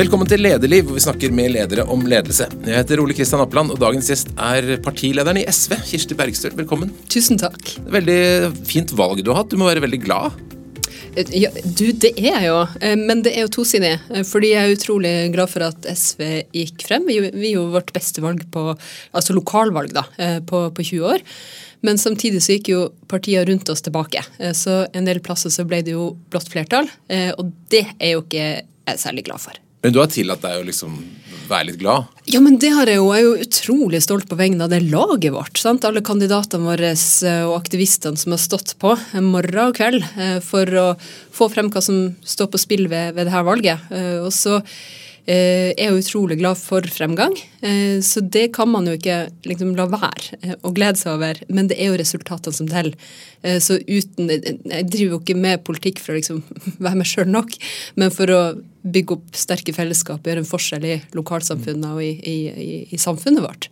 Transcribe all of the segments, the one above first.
Velkommen til Lederliv, hvor vi snakker med ledere om ledelse. Jeg heter Ole Kristian Appeland, og dagens gjest er partilederen i SV, Kirsti Bergstøl. Velkommen. Tusen takk. Veldig fint valg du har hatt. Du må være veldig glad. Ja, du, det er jeg jo, eh, men det er jo tosidig. Eh, fordi jeg er utrolig glad for at SV gikk frem. Vi, vi gjorde vårt beste valg på, altså lokalvalg da, eh, på, på 20 år. Men samtidig så gikk jo partiene rundt oss tilbake. Så en del plasser så ble det jo blått flertall, og det er jo ikke jeg særlig glad for. Men du har tillatt deg å liksom være litt glad? Ja, men det har jeg jo. Jeg er jo utrolig stolt på vegne av det laget vårt. Sant? Alle kandidatene våre og aktivistene som har stått på morgen og kveld for å få frem hva som står på spill ved, ved dette valget. Og så Eh, er jo utrolig glad for fremgang. Eh, så det kan man jo ikke liksom la være eh, å glede seg over. Men det er jo resultatene som teller. Så uten Jeg driver jo ikke med politikk for å liksom være meg sjøl nok, men for å bygge opp sterke fellesskap, gjøre en forskjell i lokalsamfunnet og i, i, i, i samfunnet vårt.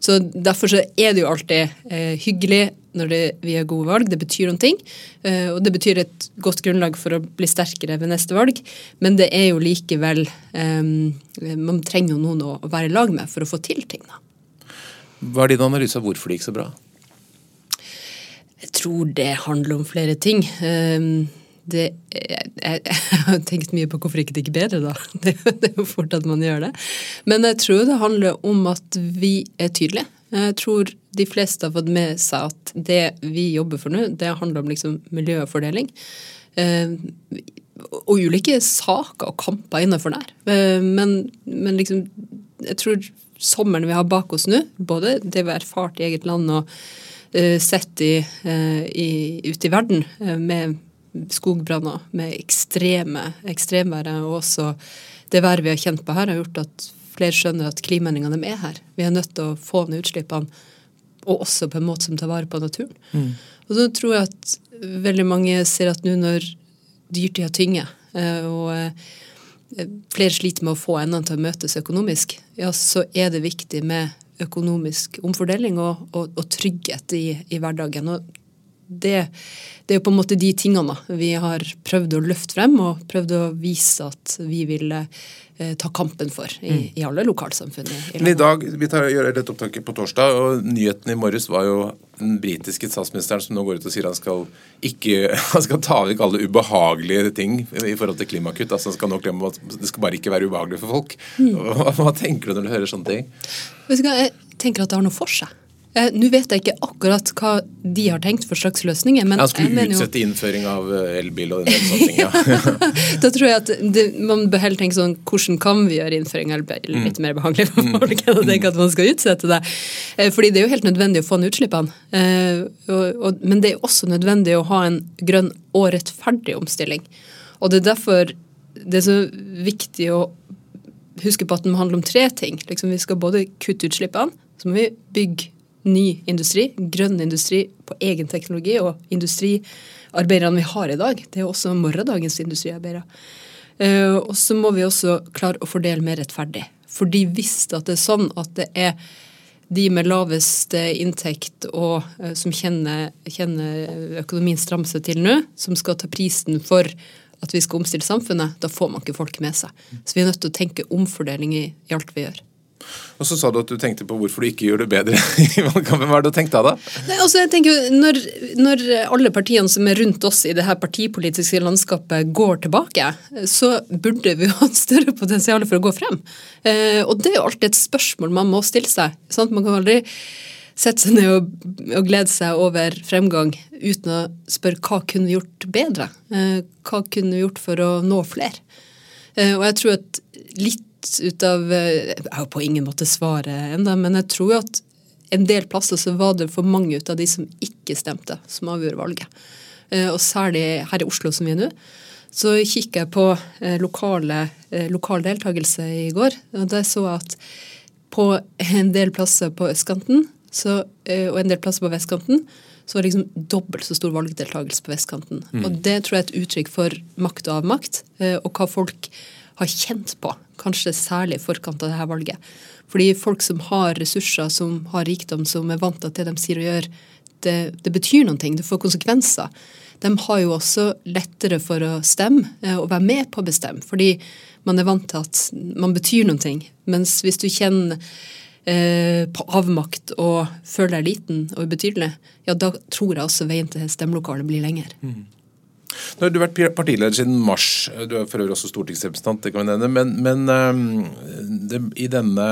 Så Derfor så er det jo alltid eh, hyggelig når det, vi har gode valg. Det betyr noen ting. Eh, og det betyr et godt grunnlag for å bli sterkere ved neste valg. Men det er jo likevel eh, Man trenger jo noen å, være i lag med for å få til ting. da. Hva er din analyse av hvorfor det gikk så bra? Jeg tror det handler om flere ting. Um, det, jeg, jeg, har tenkt mye på hvorfor ikke det er bedre, da. Det, det, er jo fort at man gjør det. Men jeg tror det handler om at vi er tydelige. Jeg tror de fleste har fått med seg at det vi jobber for nå, det handler om liksom miljøfordeling. Eh, og ulike saker og kamper innenfor der. Eh, men, men liksom, jeg tror sommeren vi har bak oss nå, både det vi har erfart i eget land og uh, sett i, i, ute i verden med skogbranner med ekstreme ekstremværet, og også det været vi har kjent på her, har gjort at flere skjønner at klimaendringene er her. Vi er nødt til å få ned utslippene, og også på en måte som tar vare på naturen. Mm. Og så tror jeg at veldig mange ser at nå når dyrtida tynger, eh, og eh, flere sliter med å få endene til å møtes økonomisk, ja, så er det viktig med økonomisk omfordeling og, og, og trygghet i, i hverdagen. Og det, det, er jo på en måte de tingene vi har prøvd å løfte frem og prøvd å vise at vi vil eh, ta kampen for i, mm. i alle lokalsamfunn. I, i dag, Vi tar, gjør dette opptaket på torsdag, og nyheten i morges var jo den britiske statsministeren som nå går ut og sier han skal, ikke, han skal ta vekk alle ubehagelige ting i forhold til klimakutt. altså han skal nå klemme at Det skal bare ikke være ubehagelig for folk. Mm. Hva, hva tenker du når du hører sånne ting? Jeg tenker at det har noe for seg. Eh, Nå vet jeg ikke akkurat hva de har tenkt for slags løsninger. Men jeg skulle utsette jo... innføring av eh, elbil og den ting, ja. da tror jeg at det, man bør heller tenke sånn hvordan kan vi gjøre innføring av elbil litt mm. mer behagelig for folk enn å tenke at man skal utsette det. Eh, fordi det er jo helt nødvendig å få ned utslippene. Eh, og, og, men det er også nødvendig å ha en grønn og rettferdig omstilling. Og det er derfor det er så viktig å huske på at den handler om tre ting. Liksom, vi skal både kutte utslippene, så må vi bygge ny industri, grønn industri på egen teknologi. Og industriarbeiderne vi har i dag, det er også morgendagens industriarbeidere. Uh, og så må vi også klare å fordele mer rettferdig. Fordi hvis det er sånn at det er de med lavest inntekt og uh, som kjenner, kjenner økonomien stramme seg til nå, som skal ta prisen for at vi skal omstille samfunnet, da får man ikke folk med seg. Så vi er nødt til å tenke omfordeling i, i alt vi gjør. Og så sa du at du tenkte på hvorfor du ikke gjør det bedre i valgkampen. Hva er det du tenkte da? Nei, altså jeg tenker når, når, alle partiene som er rundt oss i det her partipolitiske landskapet går tilbake, så burde vi ha et større potensial for å gå frem. Eh, og det er jo alltid et spørsmål man må stille seg. Sant? Man kan aldri sette seg ned og, og, glede seg over fremgang uten å spørre hva kunne vi gjort bedre? Eh, hva kunne vi gjort for å nå flere? Eh, og jeg tror at litt ut av eh, Jeg har på ingen måte svaret ennå, men jeg tror at en del plasser så var det for mange ut av de som ikke stemte, som avgjorde valget. Eh, og særlig her i Oslo, som vi er nå. Så kikker jeg på eh, lokale, lokal deltakelse i går, og der så jeg at på en del plasser på østkanten så, og en del plasser på vestkanten så var det liksom dobbelt så stor valgdeltakelse på vestkanten. Mm. Og det tror jeg er et uttrykk for makt og avmakt, og hva folk har kjent på, kanskje særlig i forkant av dette valget. Fordi folk som har ressurser, som har rikdom, som er vant til at det de sier og gjør, det, det betyr ting, det får konsekvenser. De har jo også lettere for å stemme eh, og være med på å bestemme, fordi man er vant til at man betyr ting. Mens hvis du kjenner eh, på avmakt og føler deg liten og ubetydelig, ja, da tror jeg også veien til stemmelokalet blir lengre. Mm. Nå har du vært partileder siden mars. Du er for øvrig også stortingsrepresentant, det kan vi nevne. Men, men um, det, i denne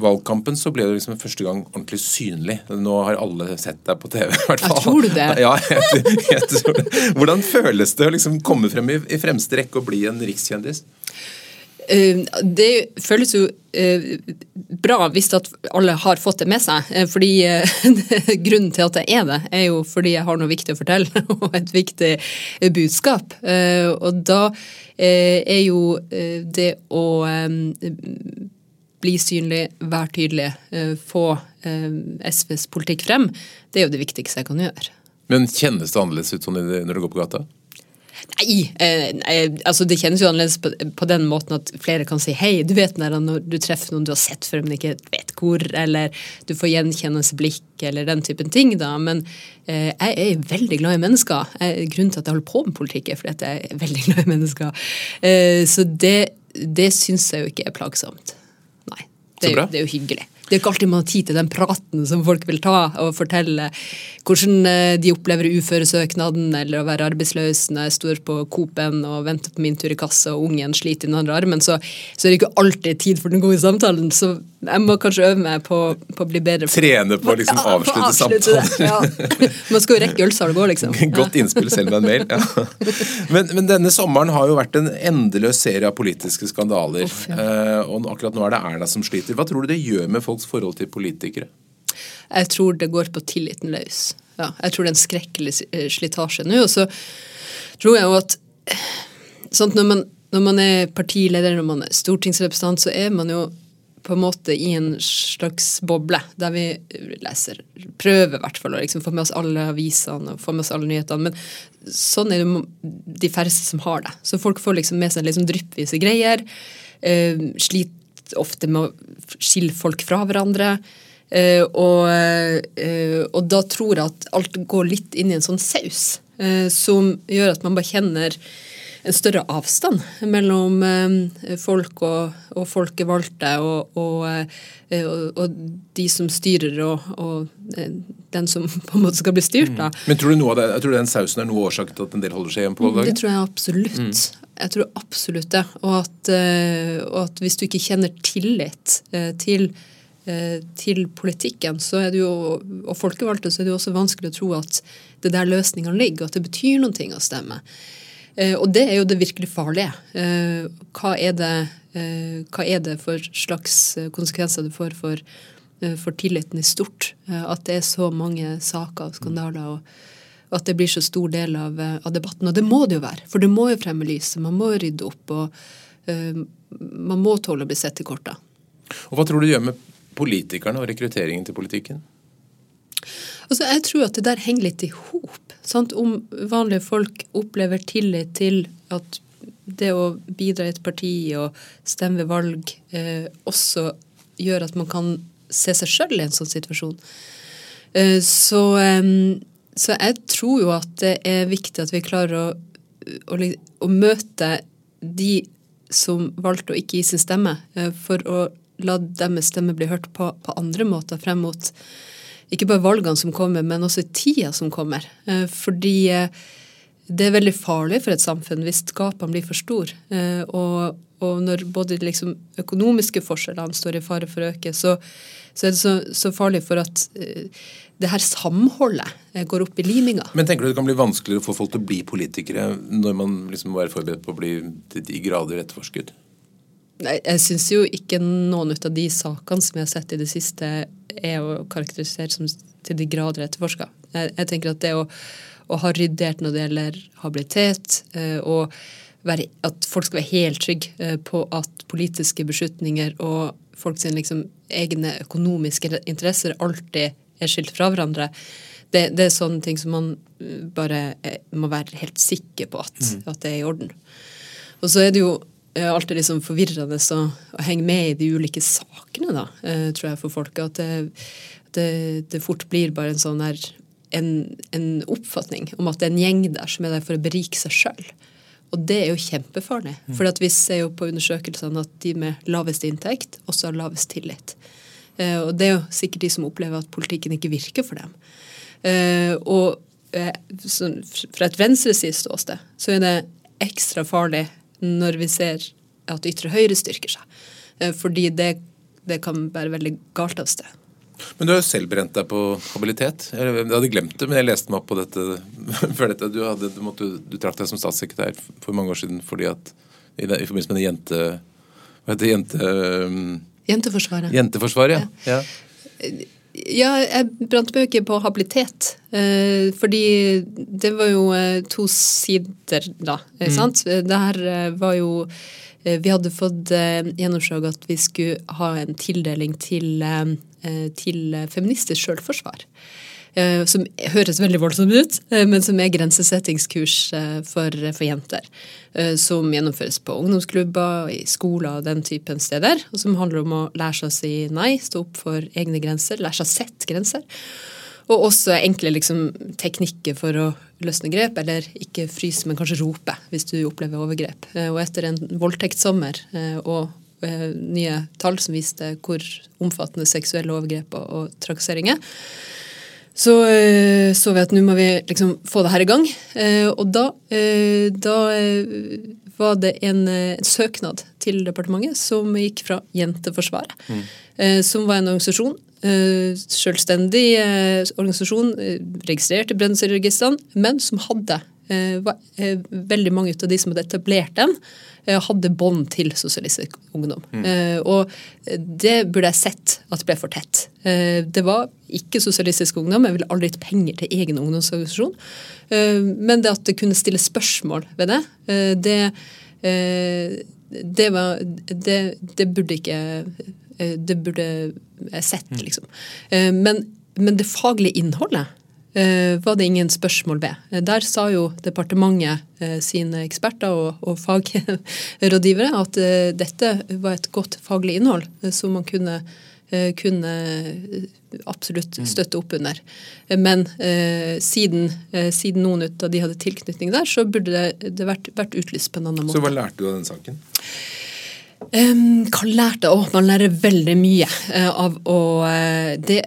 valgkampen så ble du liksom første gang ordentlig synlig. Nå har alle sett deg på TV, i hvert fall. Jeg tror du det? Ja, jeg, jeg, tror det. Hvordan føles det å liksom komme frem i, i fremste rekke og bli en rikskjendis? Eh, det føles jo eh, bra hvis alle har fått det med seg. Eh, fordi Grunnen til at jeg er det, er jo fordi jeg har noe viktig å fortelle og et viktig budskap. Og da er jo det å bli synlig, være tydelig, få SVs politikk frem, det er jo det viktigste jeg kan gjøre. Men kjennes det annerledes ut sånn når du går på gata? Nei, eh, altså det kjennes jo annerledes på, på, den måten at flere kan si hei. Du vet når du treffer noen du har sett før, men ikke vet hvor, eller du får gjenkjennes blikk eller den typen ting. da, Men eh, jeg er veldig glad i mennesker. Jeg, grunnen til at jeg holder på med politikk, er fordi at jeg er veldig glad i mennesker. Eh, så det, det syns jeg jo ikke er plagsomt. Nei. Det det er jo hyggelig det er ikke alltid man har tid til den praten som folk vil ta, og fortelle hvordan eh, de opplever uføresøknaden eller å være arbeidsløs når jeg står på Coop-en og venter på min tur i kassa og ungen sliter i den andre armen, så, så, er det ikke alltid tid for den gode samtalen. Så jeg må kanskje øve meg på, på å bli bedre. Trene på å liksom ja, avslutte, samtalen. Ja. Man skal jo rekke ølsalet gå, liksom. Godt innspill selv med en mail. Ja. Men, men, denne sommeren har jo vært en endeløs serie av politiske skandaler. Uff, uh, og akkurat nå er det Erna som sliter. Hva tror du det gjør med folks forhold til politikere? Jeg tror det går på tilliten løs. Ja, jeg tror det er en skrekkelig slitasje nå. Og så tror jeg jo at sånn, når, man, når man er partileder, når man er stortingsrepresentant, så er man jo på en måte i en slags boble, der vi leser Prøver i hvert fall å liksom få med oss alle avisene og få med oss alle nyhetene. Men sånn er det de færreste som har det. Så folk får liksom med seg liksom dryppvise greier. Eh, sliter ofte med å skille folk fra hverandre. Eh, og, eh, og, da tror jeg at alt går litt inn i en sånn saus som gjør at man bare kjenner en større avstand mellom eh, folk og, og folkevalgte og, og, eh, og, de som styrer og, eh, den som på en måte skal bli styrt. da. Mm. Men tror du, noe det, tror den sausen er noe årsak til at en del holder seg hjemme på valgdagen? Det tror jeg absolutt. Mm. Jeg tror absolutt det. At, og at, hvis du ikke kjenner tillit til til politikken, så det jo, og folkevalgte, så er det jo også vanskelig å tro at det der løsningene ligger, og at det betyr ting å stemme. Eh, og det er jo det virkelig farlige. Eh, hva er det, eh, hva er det for slags konsekvenser det får for, for, tilliten i stort? At det er så mange saker og skandaler. og at det blir så stor del av, av, debatten. Og det må det jo være, for det må jo fremme lyset. Man må rydde opp. og uh, Man må tåle å bli sett i korta. Og Hva tror du det gjør med politikerne og rekrutteringen til politikken? Altså, Jeg tror at det der henger litt i hop. Om vanlige folk opplever tillit til at det å bidra i et parti og stemme ved valg eh, også gjør at man kan se seg sjøl i en sånn situasjon. Eh, så, eh, så, jeg tror jo at det er viktig at vi klarer å, å, å møte de som valgte å ikke gi sin stemme, eh, for å la deres stemme bli hørt på, på andre måter frem mot ikke bare valgene som kommer, men også tida som kommer. Eh, fordi eh, det er veldig farlig for et samfunn hvis gapene blir for store. Eh, og, og, når både liksom økonomiske forskjellene står i fare for å øke, så, så er det så, så, farlig for at det her samholdet går opp i liminga. Men tenker du det kan bli vanskeligere å få folk til å bli politikere når man liksom må være forberedt på å bli til de grader etterforsket? Jeg syns jo ikke noen av de sakene som jeg har sett i det siste, er å karakterisere som til de grader etterforska. Jeg, jeg, tenker at det å, å, ha ryddert når det gjelder habilitet, eh, og være, at folk skal være helt trygge eh, på at politiske beslutninger og folks liksom, egne økonomiske interesser alltid er skilt fra hverandre, det, det, er sånne ting som man eh, bare må være helt sikker på at, mm. at det er i orden. Og så er det jo alltid liksom forvirrende å, å, henge med i de ulike sakene, da, eh, tror jeg, for folk. At det, det, det, fort blir bare en sånn her en, en, oppfatning om at det er en gjeng der som er der for å berike seg sjøl. Og det er jo kjempefarlig. Mm. For vi ser jo på undersøkelsene at de med lavest inntekt også har lavest tillit. Uh, og det er jo sikkert de som opplever at politikken ikke virker for dem. Og uh, fra et venstreside-ståsted så er det ekstra farlig når vi ser at ytre høyre styrker seg. fordi det, det kan være veldig galt av sted. Men du har jo selv brent deg på habilitet. Jeg hadde glemt det, men jeg leste meg opp på dette før dette. Du, hadde, du, måtte, du trakk deg som statssekretær for mange år siden fordi at i, i forbindelse med det jente... Hva heter det? Jente... Um, Jenteforsvaret. Jenteforsvaret, ja. ja. Ja, jeg brant meg ikke på habilitet. Eh, fordi det var jo eh, to sider da. Mm. sant? Det her eh, var jo vi hadde fått gjennomslag at vi skulle ha en tildeling til, til feministisk selvforsvar. Som høres veldig voldsomt ut, men som er grensesettingskurs for, for, jenter. Som gjennomføres på ungdomsklubber, i skoler og den typen steder. Og som handler om å lære seg å si nei, stå opp for egne grenser, lære seg å sette grenser. Og også enkle liksom, teknikker for å løsne grep, eller ikke fryse, men kanskje rope hvis du opplever overgrep. Eh, og etter en voldtektssommer eh, og eh, nye tall som viste hvor omfattende seksuelle overgrep og trakasseringer, så så vi at nå må vi liksom få det her i gang. Og da, da var det en, en, søknad til departementet som gikk fra Jenteforsvaret, mm. som var en organisasjon selvstendig organisasjon, registrert i Brønnøysundregistrene, men som hadde var, Veldig mange av de som hadde etablert den, hadde bånd til Sosialistisk Ungdom. Mm. og det burde jeg sett at ble for tett. det var ikke Sosialistisk Ungdom, jeg ville aldri gitt penger til egen ungdomsorganisasjon. men det at det kunne stille spørsmål ved det, det, det, var, det, det burde ikke det burde sett, mm. liksom. Eh, men, men det faglige innholdet eh, var det ingen spørsmål ved. Eh, der sa jo departementet sine eksperter og, og fagrådgivere at dette var et godt faglig innhold som man kunne, kunne absolutt mm. støtte opp under. Men siden, siden, noen av de hadde tilknytning der, så burde det, det vært, vært utlyst på en annen måte. Så hva lærte du av den saken? Um, hva lærte jeg? Oh, man lærer veldig mye uh, av å uh, Det,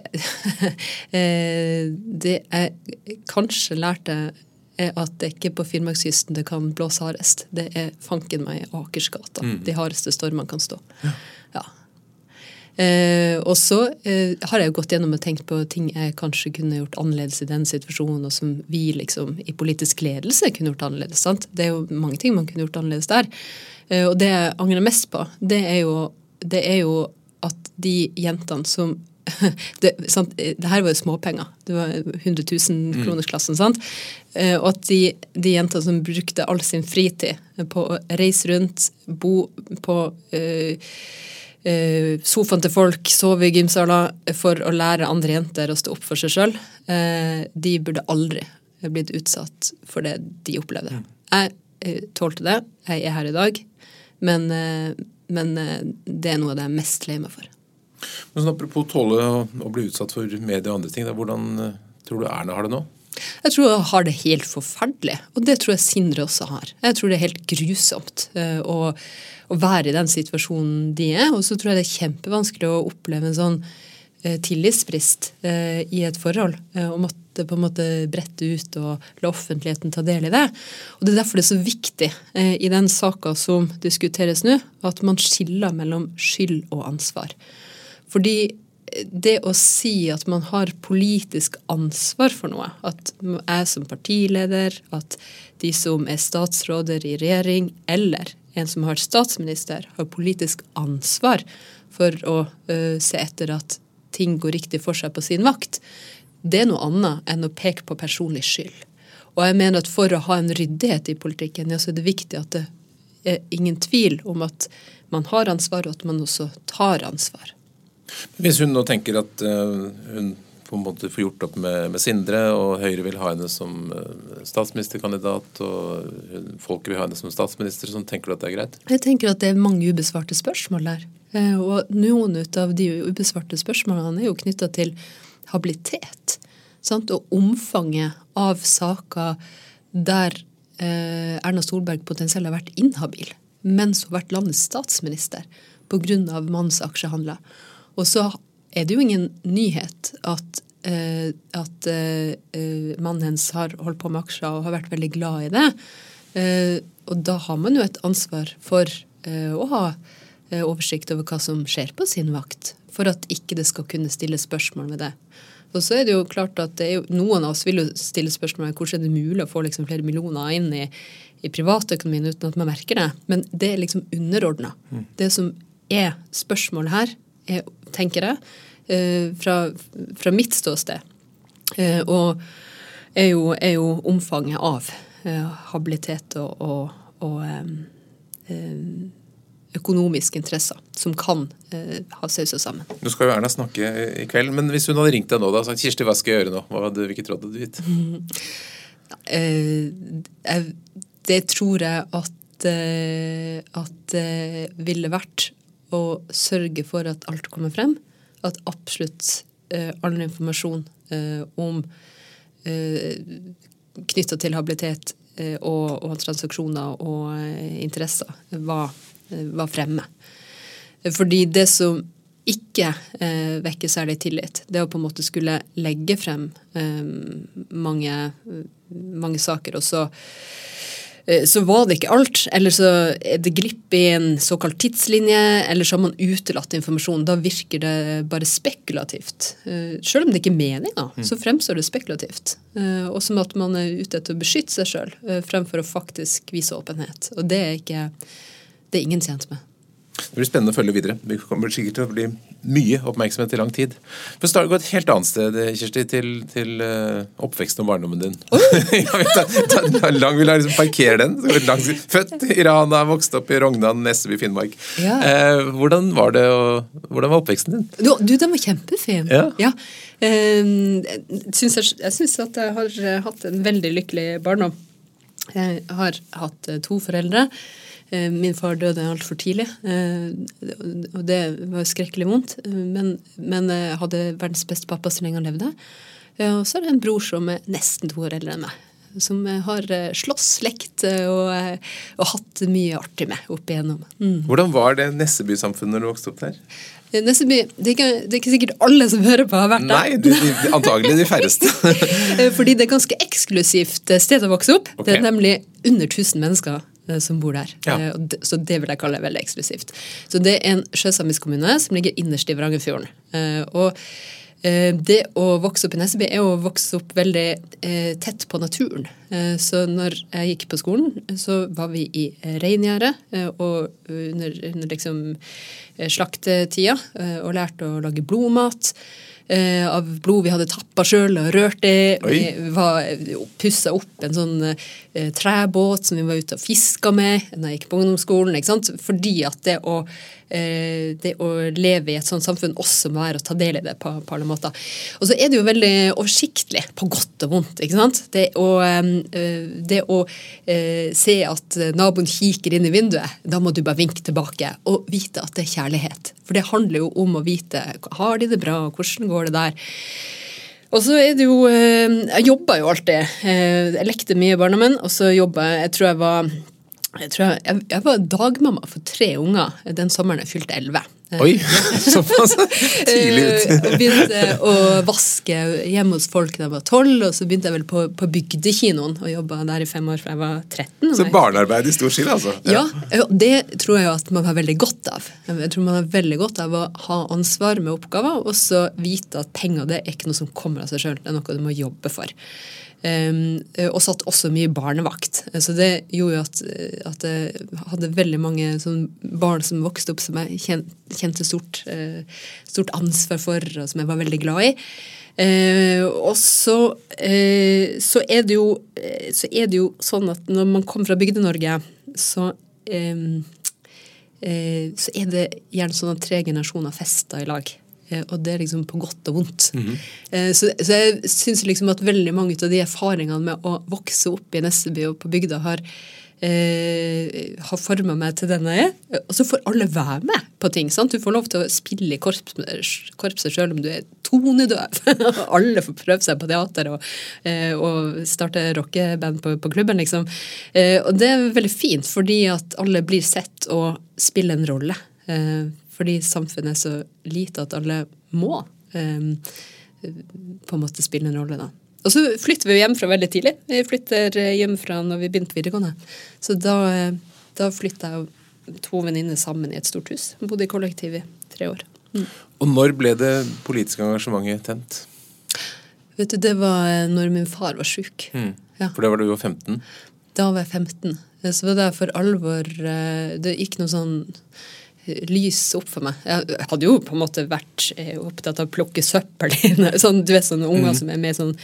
uh, det jeg kanskje lærte, er at det ikke på Finnmarkskysten det kan blåse hardest. Det er fanken meg i Akersgata. Mm. De hardeste stormene kan stå. Ja. ja. Og så har jeg gått gjennom og tenkt på ting jeg kanskje kunne gjort annerledes i den situasjonen, og som vi liksom i politisk ledelse kunne gjort annerledes. sant? Det er jo mange ting man kunne gjort annerledes der. Eh, og det jeg angrer mest på, det er jo, det er jo at de jentene som det, sant, det, her var jo småpenger. Det var 100 000-kronersklassen. sant? Eh, og at de, de jentene som brukte all sin fritid på å reise rundt, bo på uh, sofaen til folk, sove i gymsaler for å lære andre jenter å stå opp for seg sjøl, uh, de burde aldri blitt utsatt for det de opplevde. Jeg tålte det. Jeg er her i dag. Men, eh, men eh, det er noe av det jeg er mest lei meg for. Men sånn, Apropos tåle å bli utsatt for medie og andre ting. Hvordan eh, tror du Erna har det nå? Jeg tror jeg har det helt forferdelig, og det tror jeg Sindre også har. Jeg tror det er helt grusomt å, å være i den situasjonen de er, og så tror jeg det er kjempevanskelig å oppleve en sånn tillitsbrist i et forhold. Og måtte på en måte brette ut og la offentligheten ta del i det. Og Det er derfor det er så viktig eh, i den saka som diskuteres nå, at man skiller mellom skyld og ansvar. Fordi eh, det å si at man har politisk ansvar for noe, at jeg som partileder, at de som er statsråder i regjering, eller en som har statsminister, har politisk ansvar for å uh, se etter at ting går riktig for seg på sin vakt, det er noe annet enn å peke på personlig skyld. Og jeg mener at for å ha en ryddighet i politikken, ja, så er det viktig at det er ingen tvil om at man har ansvar, og at man også tar ansvar. Hvis hun nå tenker at uh, hun på en måte får gjort opp med, med, Sindre, og Høyre vil ha henne som uh, statsministerkandidat, og folket vil ha henne som statsminister, så tenker du at det er greit? Jeg tenker at det er mange ubesvarte spørsmål der. Uh, og noen av de ubesvarte spørsmålene er jo knytta til habilitet. Sant? Og omfanget av saker der eh, Erna Solberg potensielt har vært inhabil mens hun har vært landets statsminister pga. mannens aksjehandler. Og så er det jo ingen nyhet at, uh, at eh, mannen hennes har holdt på med aksjer og har vært veldig glad i det. Uh, og da har man jo et ansvar for å ha oversikt over hva som skjer på sin vakt, for at ikke det skal kunne stilles spørsmål ved det. Og så er det jo klart at jo, Noen av oss vil jo stille spørsmål om hvordan er det mulig å få liksom flere millioner inn i, i privatøkonomien uten at man merker det. Men det er liksom underordna. Mm. Det som er spørsmålet her, er, tenker jeg, fra, fra mitt ståsted, og er jo, er jo omfanget av Eh, habilitet og, og, og økonomiske interesser som kan uh, ha sausa sammen. Nå skal jo Erna snakke i kveld, men hvis hun hadde ringt deg nå og sagt Kirsti, hva skal jeg gjøre nå? Hva hadde, hvilket råd hadde du gitt? det tror jeg at, at ville vært å sørge for at alt kommer frem. At absolutt all informasjon om knytta til habilitet eh, og, og, transaksjoner og eh, interesser var, eh, var, fremme. Fordi det som ikke eh, vekker særlig tillit, det å på en måte skulle legge frem eh, mange, mange, saker, og så Eh, så var det ikke alt. Eller så er det glipp i en såkalt tidslinje, eller så har man utelatt informasjon. Da virker det bare spekulativt. Eh, selv om det ikke er meninga, mm. så fremstår det spekulativt. Eh, og som at man er ute etter å beskytte seg sjøl, fremfor å faktisk vise åpenhet. Og det er, ikke, det er ingen tjent med. Det blir spennende å følge videre. Det kommer sikkert til å bli mye oppmerksomhet i lang tid. For å gå et helt annet sted, Kjersti, til, til uh, oppveksten og barndommen din. lang vil lar liksom parkere den. Født i Rana, vokst opp i Rognan, Nesseby, Finnmark. Ja. Eh, hvordan, var det, og, hvordan var oppveksten din? Du, du den var kjempefin. Ja. ja. Eh, synes jeg, jeg syns at jeg har hatt en veldig lykkelig barndom. Jeg har hatt to foreldre. Eh, min far døde altfor tidlig, eh, og det var skrekkelig vondt. Men, men jeg hadde verdens beste pappa så lenge han levde. Og så er det en bror som er nesten to år eldre enn meg. Som har eh, slåss, lekt og, og hatt mye artig med opp igjennom. Mm. Hvordan var det Nesseby-samfunnet når du vokste opp der? Nesseby, det er, ikke, det er, ikke, sikkert alle som hører på, har vært der. Nei, de, de, antagelig de færreste. Fordi det er ganske eksklusivt sted å vokse opp. Okay. Det er nemlig under 1000 mennesker Eh, som bor der. Ja. Eh, så det vil jeg kalle veldig eksklusivt. Så det er en sjøsamisk kommune som ligger innerst i Vrangerfjorden. Eh, og det å vokse opp i Nesseby er å vokse opp veldig tett på naturen. Så når jeg gikk på skolen, så var vi i reingjerdet og under, under liksom slaktetida og lærte å lage blodmat eh, av blod vi hadde tappa sjøl og rørt i. Vi pussa opp en sånn eh, trebåt som vi var ute og fiska med da jeg gikk på ungdomsskolen. ikke sant? Fordi at det å det å leve i et sånt samfunn også må være å ta del i det på, på, alle måter. Og så er det jo veldig oversiktlig, på godt og vondt. ikke sant? Det å, eh, det å eh, se at naboen kikker inn i vinduet, da må du bare vinke tilbake og vite at det er kjærlighet. For det handler jo om å vite har de det bra, hvordan går det der. Og så er det jo Jeg jobba jo alltid. Jeg lekte mye i barndommen, og så jobba Jeg tror jeg var jeg, tror jeg, jeg, jeg, var dagmamma for tre unger den sommeren jeg fylte elleve. Oi! Såpass tidlig ut. Eh, begynte å vaske hjemme hos folk da jeg var tolv, og så begynte jeg vel på, på bygdekinoen og jobba der i fem år fra jeg var 13. Så barnearbeid i stor skille, altså? Ja. ja, det tror jeg at man har veldig godt av. Jeg tror man har veldig godt av å ha ansvar med oppgaver, og så vite at penger det er ikke noe som kommer av seg sjøl, det er noe du må jobbe for. Um, og satt også mye barnevakt. Så det gjorde jo at, at, jeg hadde veldig mange sånn barn som vokste opp som jeg kjente stort, stort, ansvar for, og som jeg var veldig glad i. Eh, og så, eh, så, er jo, så er det jo sånn at når man kommer fra Bygde-Norge, så eh, så er det gjerne sånn at tre generasjoner fester i lag. Eh, og det er liksom på godt og vondt. Mm -hmm. så, så, jeg syns liksom at veldig mange av de erfaringene med å vokse opp i Nesseby og på bygda har, eh, har forma meg til den jeg er. Og så får alle være med på ting. sant? Du får lov til å spille i korps, korpset selv om du er tonedøv. alle får prøve seg på teater og, eh, og starte rockeband på, på, klubben, liksom. Eh, og det er veldig fint, fordi at alle blir sett og spiller en rolle. Eh, fordi samfunnet er så lite at alle må eh, på en måte spille en rolle, da. Og så flytter vi hjemmefra veldig tidlig. Vi flytter hjemmefra når vi begynte videregående. Så da, da flytta jeg to venninner sammen i et stort hus. Bodde i kollektiv i tre år. Mm. Og når ble det politiske engasjementet tent? Vet du, Det var når min far var sjuk. Mm. Ja. For da var du jo 15? Da var jeg 15. Så det var for alvor eh, Det gikk noe sånn lys opp for meg. Jeg hadde jo på en måte vært eh, opptatt av å plukke søppel. sånn, du vet sånne unger mm. som er med i sånn